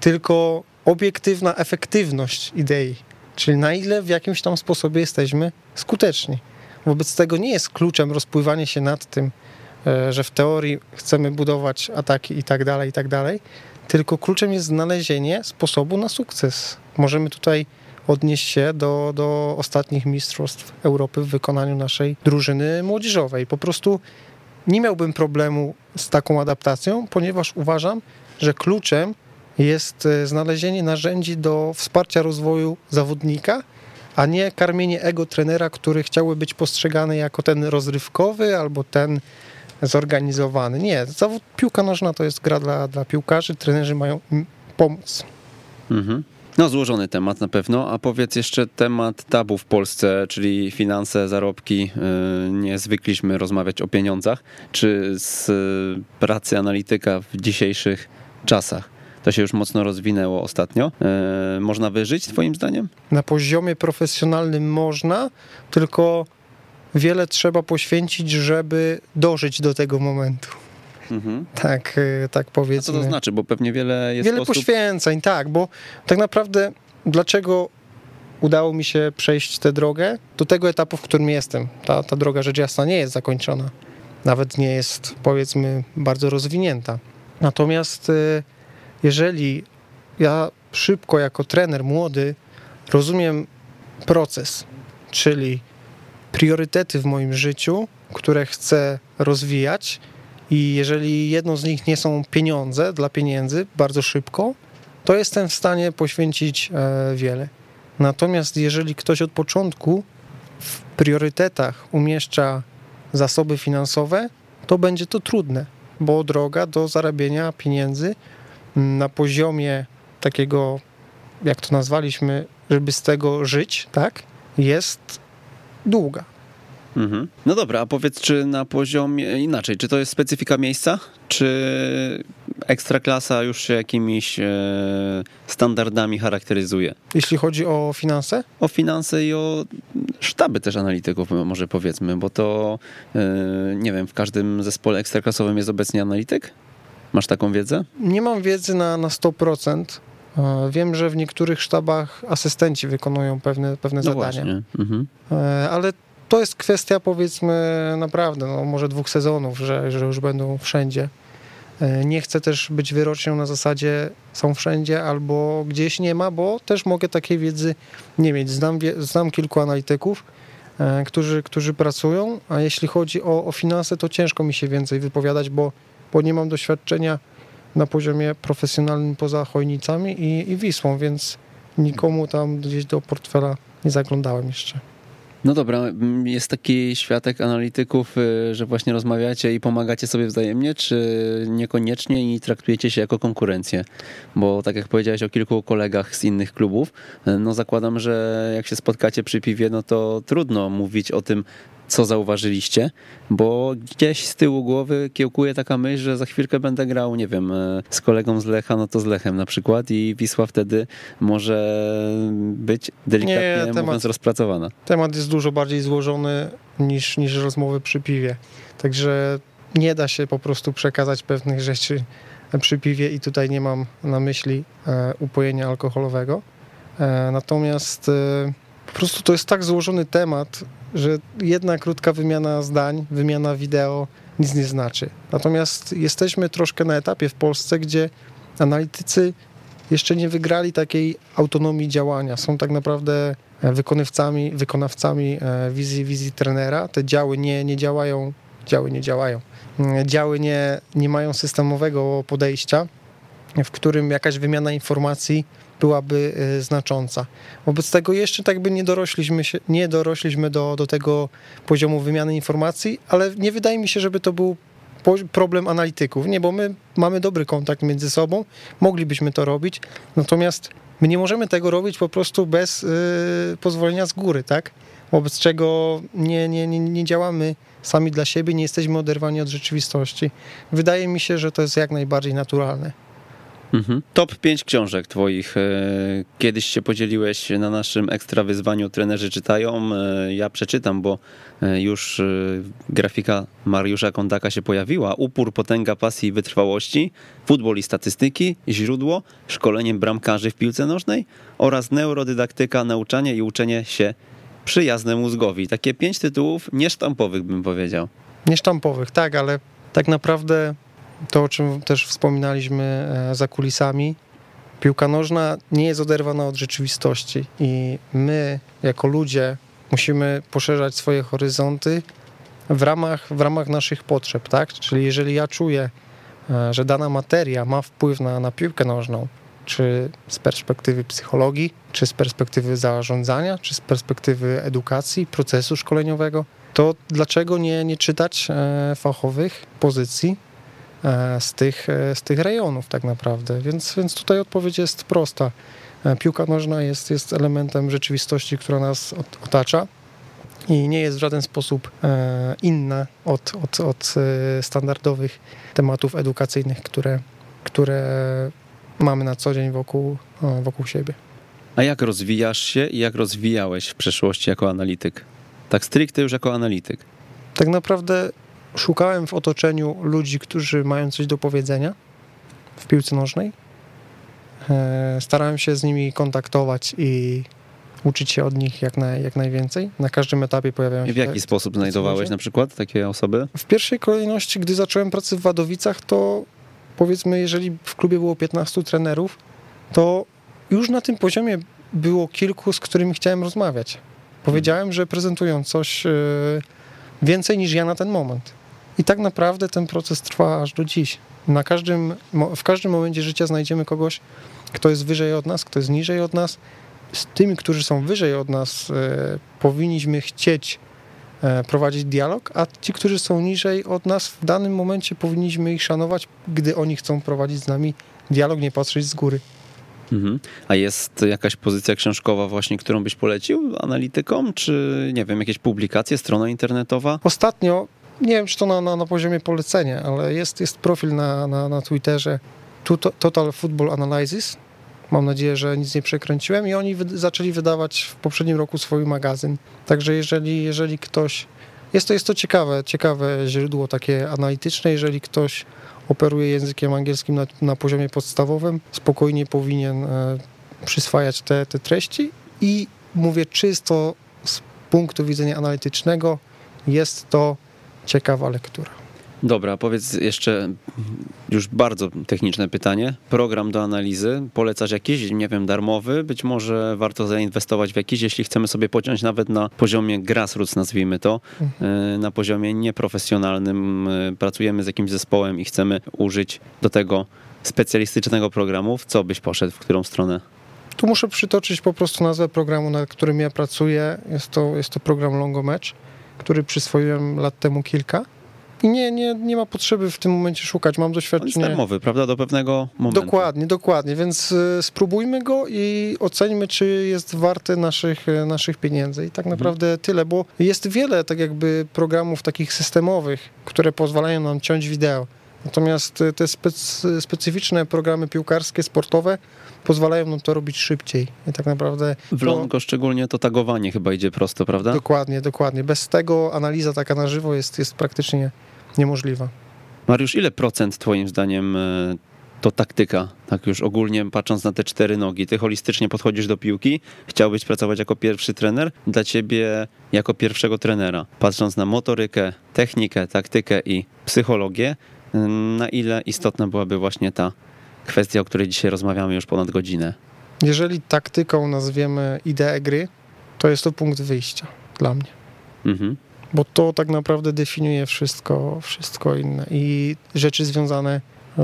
tylko obiektywna efektywność idei, czyli na ile w jakimś tam sposobie jesteśmy skuteczni. Wobec tego nie jest kluczem rozpływanie się nad tym, e, że w teorii chcemy budować ataki i tak dalej, i tak dalej, tylko kluczem jest znalezienie sposobu na sukces. Możemy tutaj odnieść się do, do ostatnich mistrzostw Europy w wykonaniu naszej drużyny młodzieżowej. Po prostu nie miałbym problemu z taką adaptacją, ponieważ uważam, że kluczem jest e, znalezienie narzędzi do wsparcia rozwoju zawodnika, a nie karmienie ego trenera, który chciałby być postrzegany jako ten rozrywkowy albo ten zorganizowany. Nie, zawód piłka nożna to jest gra dla, dla piłkarzy, trenerzy mają pomóc. Mhm. No, złożony temat na pewno, a powiedz jeszcze temat tabu w Polsce, czyli finanse, zarobki. E, nie zwykliśmy rozmawiać o pieniądzach. Czy z pracy analityka w dzisiejszych czasach to się już mocno rozwinęło ostatnio. E, można wyżyć, Twoim zdaniem? Na poziomie profesjonalnym można, tylko wiele trzeba poświęcić, żeby dożyć do tego momentu. Mhm. Tak, e, tak powiedzmy. A co to znaczy? Bo pewnie wiele jest Wiele osób... poświęceń, tak, bo tak naprawdę dlaczego udało mi się przejść tę drogę do tego etapu, w którym jestem. Ta, ta droga rzecz jasna nie jest zakończona. Nawet nie jest, powiedzmy, bardzo rozwinięta. Natomiast e, jeżeli ja szybko jako trener młody rozumiem proces, czyli priorytety w moim życiu, które chcę rozwijać, i jeżeli jedną z nich nie są pieniądze dla pieniędzy bardzo szybko, to jestem w stanie poświęcić e, wiele. Natomiast jeżeli ktoś od początku w priorytetach umieszcza zasoby finansowe, to będzie to trudne, bo droga do zarabiania pieniędzy na poziomie takiego, jak to nazwaliśmy, żeby z tego żyć, tak, jest długa. Mhm. No dobra, a powiedz, czy na poziomie inaczej, czy to jest specyfika miejsca, czy ekstraklasa już się jakimiś e, standardami charakteryzuje. Jeśli chodzi o finanse? O finanse i o sztaby też analityków, może powiedzmy, bo to e, nie wiem, w każdym zespole ekstraklasowym jest obecnie analityk? Masz taką wiedzę? Nie mam wiedzy na, na 100%. E, wiem, że w niektórych sztabach asystenci wykonują pewne, pewne No zadania. Mhm. Ale to jest kwestia powiedzmy naprawdę, no może dwóch sezonów, że, że już będą wszędzie. E, Nie chcę też być wyrocznią na zasadzie są wszędzie albo gdzieś nie ma, bo też mogę takiej wiedzy nie mieć. Znam, znam kilku analityków, e, którzy, którzy pracują, a jeśli chodzi o, o finanse, to ciężko mi się więcej wypowiadać, bo, bo nie mam doświadczenia na poziomie profesjonalnym poza Chojnicami i, i Wisłą, więc nikomu tam gdzieś do portfela nie zaglądałem jeszcze. No dobra, jest taki światek analityków, y, że właśnie rozmawiacie i pomagacie sobie wzajemnie, czy niekoniecznie i traktujecie się jako konkurencję? Bo tak jak powiedziałeś o kilku kolegach z innych klubów, y, no zakładam, że jak się spotkacie przy piwie, no to trudno mówić o tym, co zauważyliście, bo gdzieś z tyłu głowy kiełkuje taka myśl, że za chwilkę będę grał, nie wiem, y, z kolegą z Lecha, no to z Lechem na przykład i Wisła wtedy może być delikatnie Nie, temat- mówiąc rozpracowana. Temat jest dużo bardziej złożony niż, niż rozmowy przy piwie. Także nie da się po prostu przekazać pewnych rzeczy przy piwie i tutaj nie mam na myśli e, upojenia alkoholowego. E, natomiast e, po prostu to jest tak złożony temat, że jedna krótka wymiana zdań, wymiana wideo nic nie znaczy. Natomiast jesteśmy troszkę na etapie w Polsce, gdzie analitycy jeszcze nie wygrali takiej autonomii działania. Są tak naprawdę e, wykonawcami, wykonawcami e, wizji, wizji trenera. Te działy nie, nie działają, działy nie działają. Mm, Działy nie, nie mają systemowego podejścia, w którym jakaś wymiana informacji byłaby e, znacząca. Wobec tego jeszcze tak by nie dorośliśmy, się, nie dorośliśmy do, do tego poziomu wymiany informacji, ale nie wydaje mi się, żeby to był problem analityków. Nie, bo my mamy dobry kontakt między sobą, moglibyśmy to robić, natomiast my nie możemy tego robić po prostu bez y, pozwolenia z góry, tak? Wobec czego nie, nie, nie, nie działamy sami dla siebie, nie jesteśmy oderwani od rzeczywistości. Wydaje mi się, że to jest jak najbardziej naturalne. Mhm. Top 5 książek twoich. e, Kiedyś się podzieliłeś na naszym ekstra wyzwaniu Trenerzy czytają. E, Ja przeczytam, bo e, już grafika Mariusza Kondaka się pojawiła. Upór, potęga pasji i wytrwałości, futbol i statystyki, źródło, szkoleniem bramkarzy w piłce nożnej oraz neurodydaktyka, nauczanie i uczenie się przyjazne mózgowi. Takie pięć tytułów niesztampowych bym powiedział. Niesztampowych, tak, ale tak naprawdę to, o czym też wspominaliśmy e, za kulisami, piłka nożna nie jest oderwana od rzeczywistości i my, jako ludzie, musimy poszerzać swoje horyzonty w ramach, w ramach naszych potrzeb, tak? Czyli jeżeli ja czuję, e, że dana materia ma wpływ na, na piłkę nożną, czy z perspektywy psychologii, czy z perspektywy zarządzania, czy z perspektywy edukacji, procesu szkoleniowego, to dlaczego nie, nie czytać e, fachowych pozycji z tych, e, z tych rejonów tak naprawdę? Więc, więc tutaj odpowiedź jest prosta. E, Piłka nożna jest, jest elementem rzeczywistości, która nas ot- otacza i nie jest w żaden sposób e, inna od, od, od e, standardowych tematów edukacyjnych, które, które mamy na co dzień wokół, e, wokół siebie. A jak rozwijasz się i jak rozwijałeś w przeszłości jako analityk? Tak stricte już jako analityk. Tak naprawdę szukałem w otoczeniu ludzi, którzy mają coś do powiedzenia w piłce nożnej. E, Starałem się z nimi kontaktować i uczyć się od nich jak, naj, jak najwięcej. Na każdym etapie pojawiają I się. w jaki sposób znajdowałeś na przykład takie osoby? W pierwszej kolejności, gdy zacząłem pracę w Wadowicach, to powiedzmy, jeżeli w klubie było 15 trenerów, to już na tym poziomie było kilku, z którymi chciałem rozmawiać. Powiedziałem, że prezentują coś e, więcej niż ja na ten moment. I tak naprawdę ten proces trwa aż do dziś. Na każdym, w każdym momencie życia znajdziemy kogoś, kto jest wyżej od nas, kto jest niżej od nas. Z tymi, którzy są wyżej od nas, e, powinniśmy chcieć e, prowadzić dialog, a ci, którzy są niżej od nas, w danym momencie powinniśmy ich szanować, gdy oni chcą prowadzić z nami dialog, nie patrzeć z góry. Mhm. A jest jakaś pozycja książkowa właśnie, którą byś polecił analitykom, czy nie wiem, jakieś publikacje, strona internetowa? Ostatnio nie wiem, czy to na, na, na poziomie polecenia, ale jest, jest profil na, na, na Twitterze Total Football Analysis. Mam nadzieję, że nic nie przekręciłem i oni wy, zaczęli wydawać w poprzednim roku swój magazyn. Także jeżeli, jeżeli ktoś... Jest to, jest to ciekawe, ciekawe źródło takie analityczne, jeżeli ktoś operuje językiem angielskim na, na poziomie podstawowym, spokojnie powinien e, przyswajać te, te treści i mówię czysto z punktu widzenia analitycznego, jest to ciekawa lektura. Dobra, powiedz jeszcze już bardzo techniczne pytanie. Program do analizy, polecasz jakiś, nie wiem, darmowy? Być może warto zainwestować w jakiś, jeśli chcemy sobie pociąć nawet na poziomie grassroots, nazwijmy to, mhm. na poziomie nieprofesjonalnym, e, pracujemy z jakimś zespołem i chcemy użyć do tego specjalistycznego programu, w co byś poszedł, w którą stronę? Tu muszę przytoczyć po prostu nazwę programu, nad którym ja pracuję. Jest to, jest to program Longomatch, który przyswoiłem lat temu kilka. I nie, nie, nie ma potrzeby w tym momencie szukać. Mam doświadczenie. On jest darmowy, prawda? Do pewnego momentu. Dokładnie, dokładnie. Więc y, spróbujmy go i oceńmy, czy jest warty naszych, y, naszych pieniędzy. I tak mhm. naprawdę mhm. tyle, bo jest wiele tak jakby programów takich systemowych, które pozwalają nam ciąć wideo. Natomiast y, te specyficzne programy piłkarskie, sportowe pozwalają nam to robić szybciej. I tak naprawdę. W Longo szczególnie to tagowanie chyba idzie prosto, prawda? Dokładnie, dokładnie. Bez tego analiza taka na żywo jest, jest praktycznie niemożliwa. Mariusz, ile procent Twoim zdaniem e, to taktyka, tak już ogólnie patrząc na te cztery nogi. Ty holistycznie podchodzisz do piłki, chciałbyś pracować jako pierwszy trener, dla ciebie jako pierwszego trenera, patrząc na motorykę, technikę, taktykę i psychologię, na ile istotna byłaby właśnie ta kwestia, o której dzisiaj rozmawiamy już ponad godzinę? Jeżeli taktyką nazwiemy ideę gry, to jest to punkt wyjścia dla mnie. Mhm bo to tak naprawdę definiuje wszystko, wszystko inne i rzeczy związane e,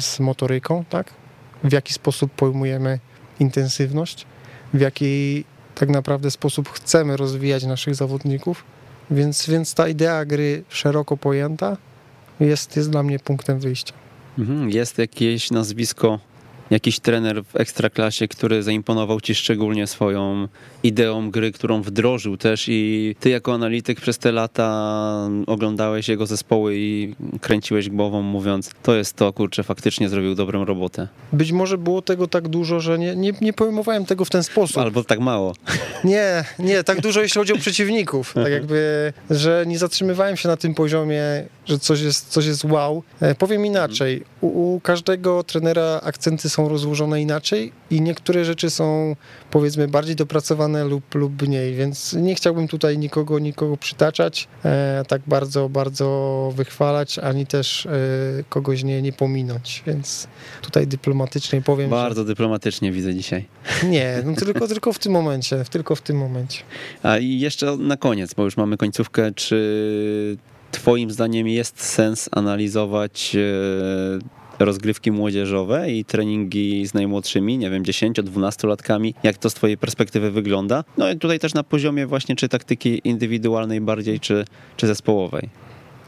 z motoryką, tak? W jaki sposób pojmujemy intensywność, w jaki tak naprawdę sposób chcemy rozwijać naszych zawodników, więc, więc ta idea gry szeroko pojęta jest, jest dla mnie punktem wyjścia. Mhm. Jest jakieś nazwisko jakiś trener w ekstraklasie, który zaimponował ci szczególnie swoją ideą gry, którą wdrożył też i ty jako analityk przez te lata oglądałeś jego zespoły i kręciłeś głową mówiąc, to jest to, kurczę, faktycznie zrobił dobrą robotę. Być może było tego tak dużo, że nie, nie, nie pojmowałem tego w ten sposób. Albo tak mało. Nie, nie, tak dużo jeśli chodzi o przeciwników. Tak jakby, że nie zatrzymywałem się na tym poziomie, że coś jest, coś jest wow. E, powiem inaczej, u, u każdego trenera akcenty są rozłożone inaczej i niektóre rzeczy są powiedzmy bardziej dopracowane lub, lub mniej, więc nie chciałbym tutaj nikogo, nikogo przytaczać, e, tak bardzo, bardzo wychwalać, ani też e, kogoś nie, nie pominąć, więc tutaj dyplomatycznie powiem. Bardzo że... dyplomatycznie widzę dzisiaj. Nie, no tylko, tylko w tym momencie, tylko w tym momencie. A i jeszcze na koniec, bo już mamy końcówkę, czy Twoim zdaniem jest sens analizować e, rozgrywki młodzieżowe i treningi z najmłodszymi, nie wiem, 10-12 latkami, jak to z twojej perspektywy wygląda. No i tutaj też na poziomie właśnie czy taktyki indywidualnej bardziej, czy, czy zespołowej.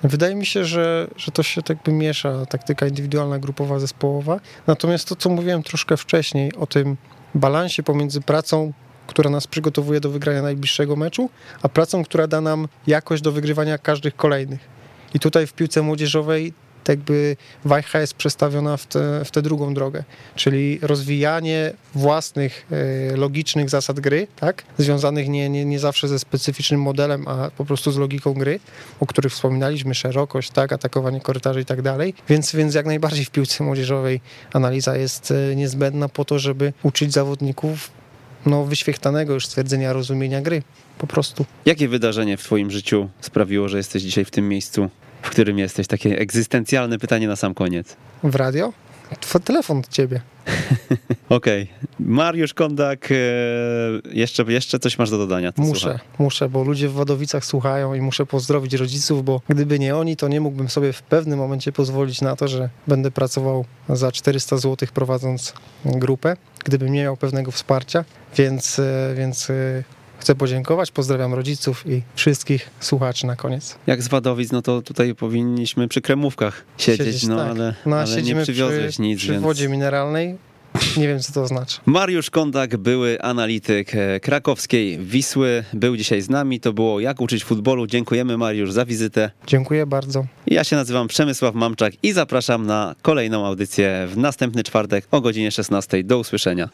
Wydaje mi się, że, że to się tak by miesza, taktyka indywidualna, grupowa, zespołowa. Natomiast to, co mówiłem troszkę wcześniej o tym balansie pomiędzy pracą, która nas przygotowuje do wygrania najbliższego meczu, a pracą, która da nam jakość do wygrywania każdych kolejnych. I tutaj w piłce młodzieżowej tak jakby wajcha jest przestawiona w, te, w tę drugą drogę, czyli rozwijanie własnych e, logicznych zasad gry, tak? związanych nie, nie, nie zawsze ze specyficznym modelem, a po prostu z logiką gry, o których wspominaliśmy, szerokość, tak? atakowanie korytarzy i tak dalej, więc, więc jak najbardziej w piłce młodzieżowej analiza jest e, niezbędna po to, żeby uczyć zawodników no, wyświechtanego już stwierdzenia rozumienia gry, po prostu. Jakie wydarzenie w twoim życiu sprawiło, że jesteś dzisiaj w tym miejscu, w którym jesteś? Takie egzystencjalne pytanie na sam koniec. W radio? Telefon od ciebie. Okej. Okay. Mariusz Kondak, e, jeszcze, jeszcze coś masz do dodania? muszę, słucham. muszę, bo ludzie w Wadowicach słuchają i muszę pozdrowić rodziców, bo gdyby nie oni, to nie mógłbym sobie w pewnym momencie pozwolić na to, że będę pracował za 400 zł prowadząc grupę, gdybym nie miał pewnego wsparcia, więc, e, więc e, chcę podziękować. Pozdrawiam rodziców i wszystkich słuchaczy na koniec. Jak z Wadowic, no to tutaj powinniśmy przy kremówkach siedzieć, siedzieć no tak. ale, no, ale nie przywiozłeś przy, nic. Przy więc... wodzie mineralnej Nie wiem, co to znaczy. Mariusz Kondak, były analityk e, krakowskiej Wisły, był dzisiaj z nami. To było Jak uczyć futbolu. Dziękujemy Mariusz za wizytę. Dziękuję bardzo. Ja się nazywam Przemysław Mamczak i zapraszam na kolejną audycję w następny czwartek o godzinie 16. Do usłyszenia.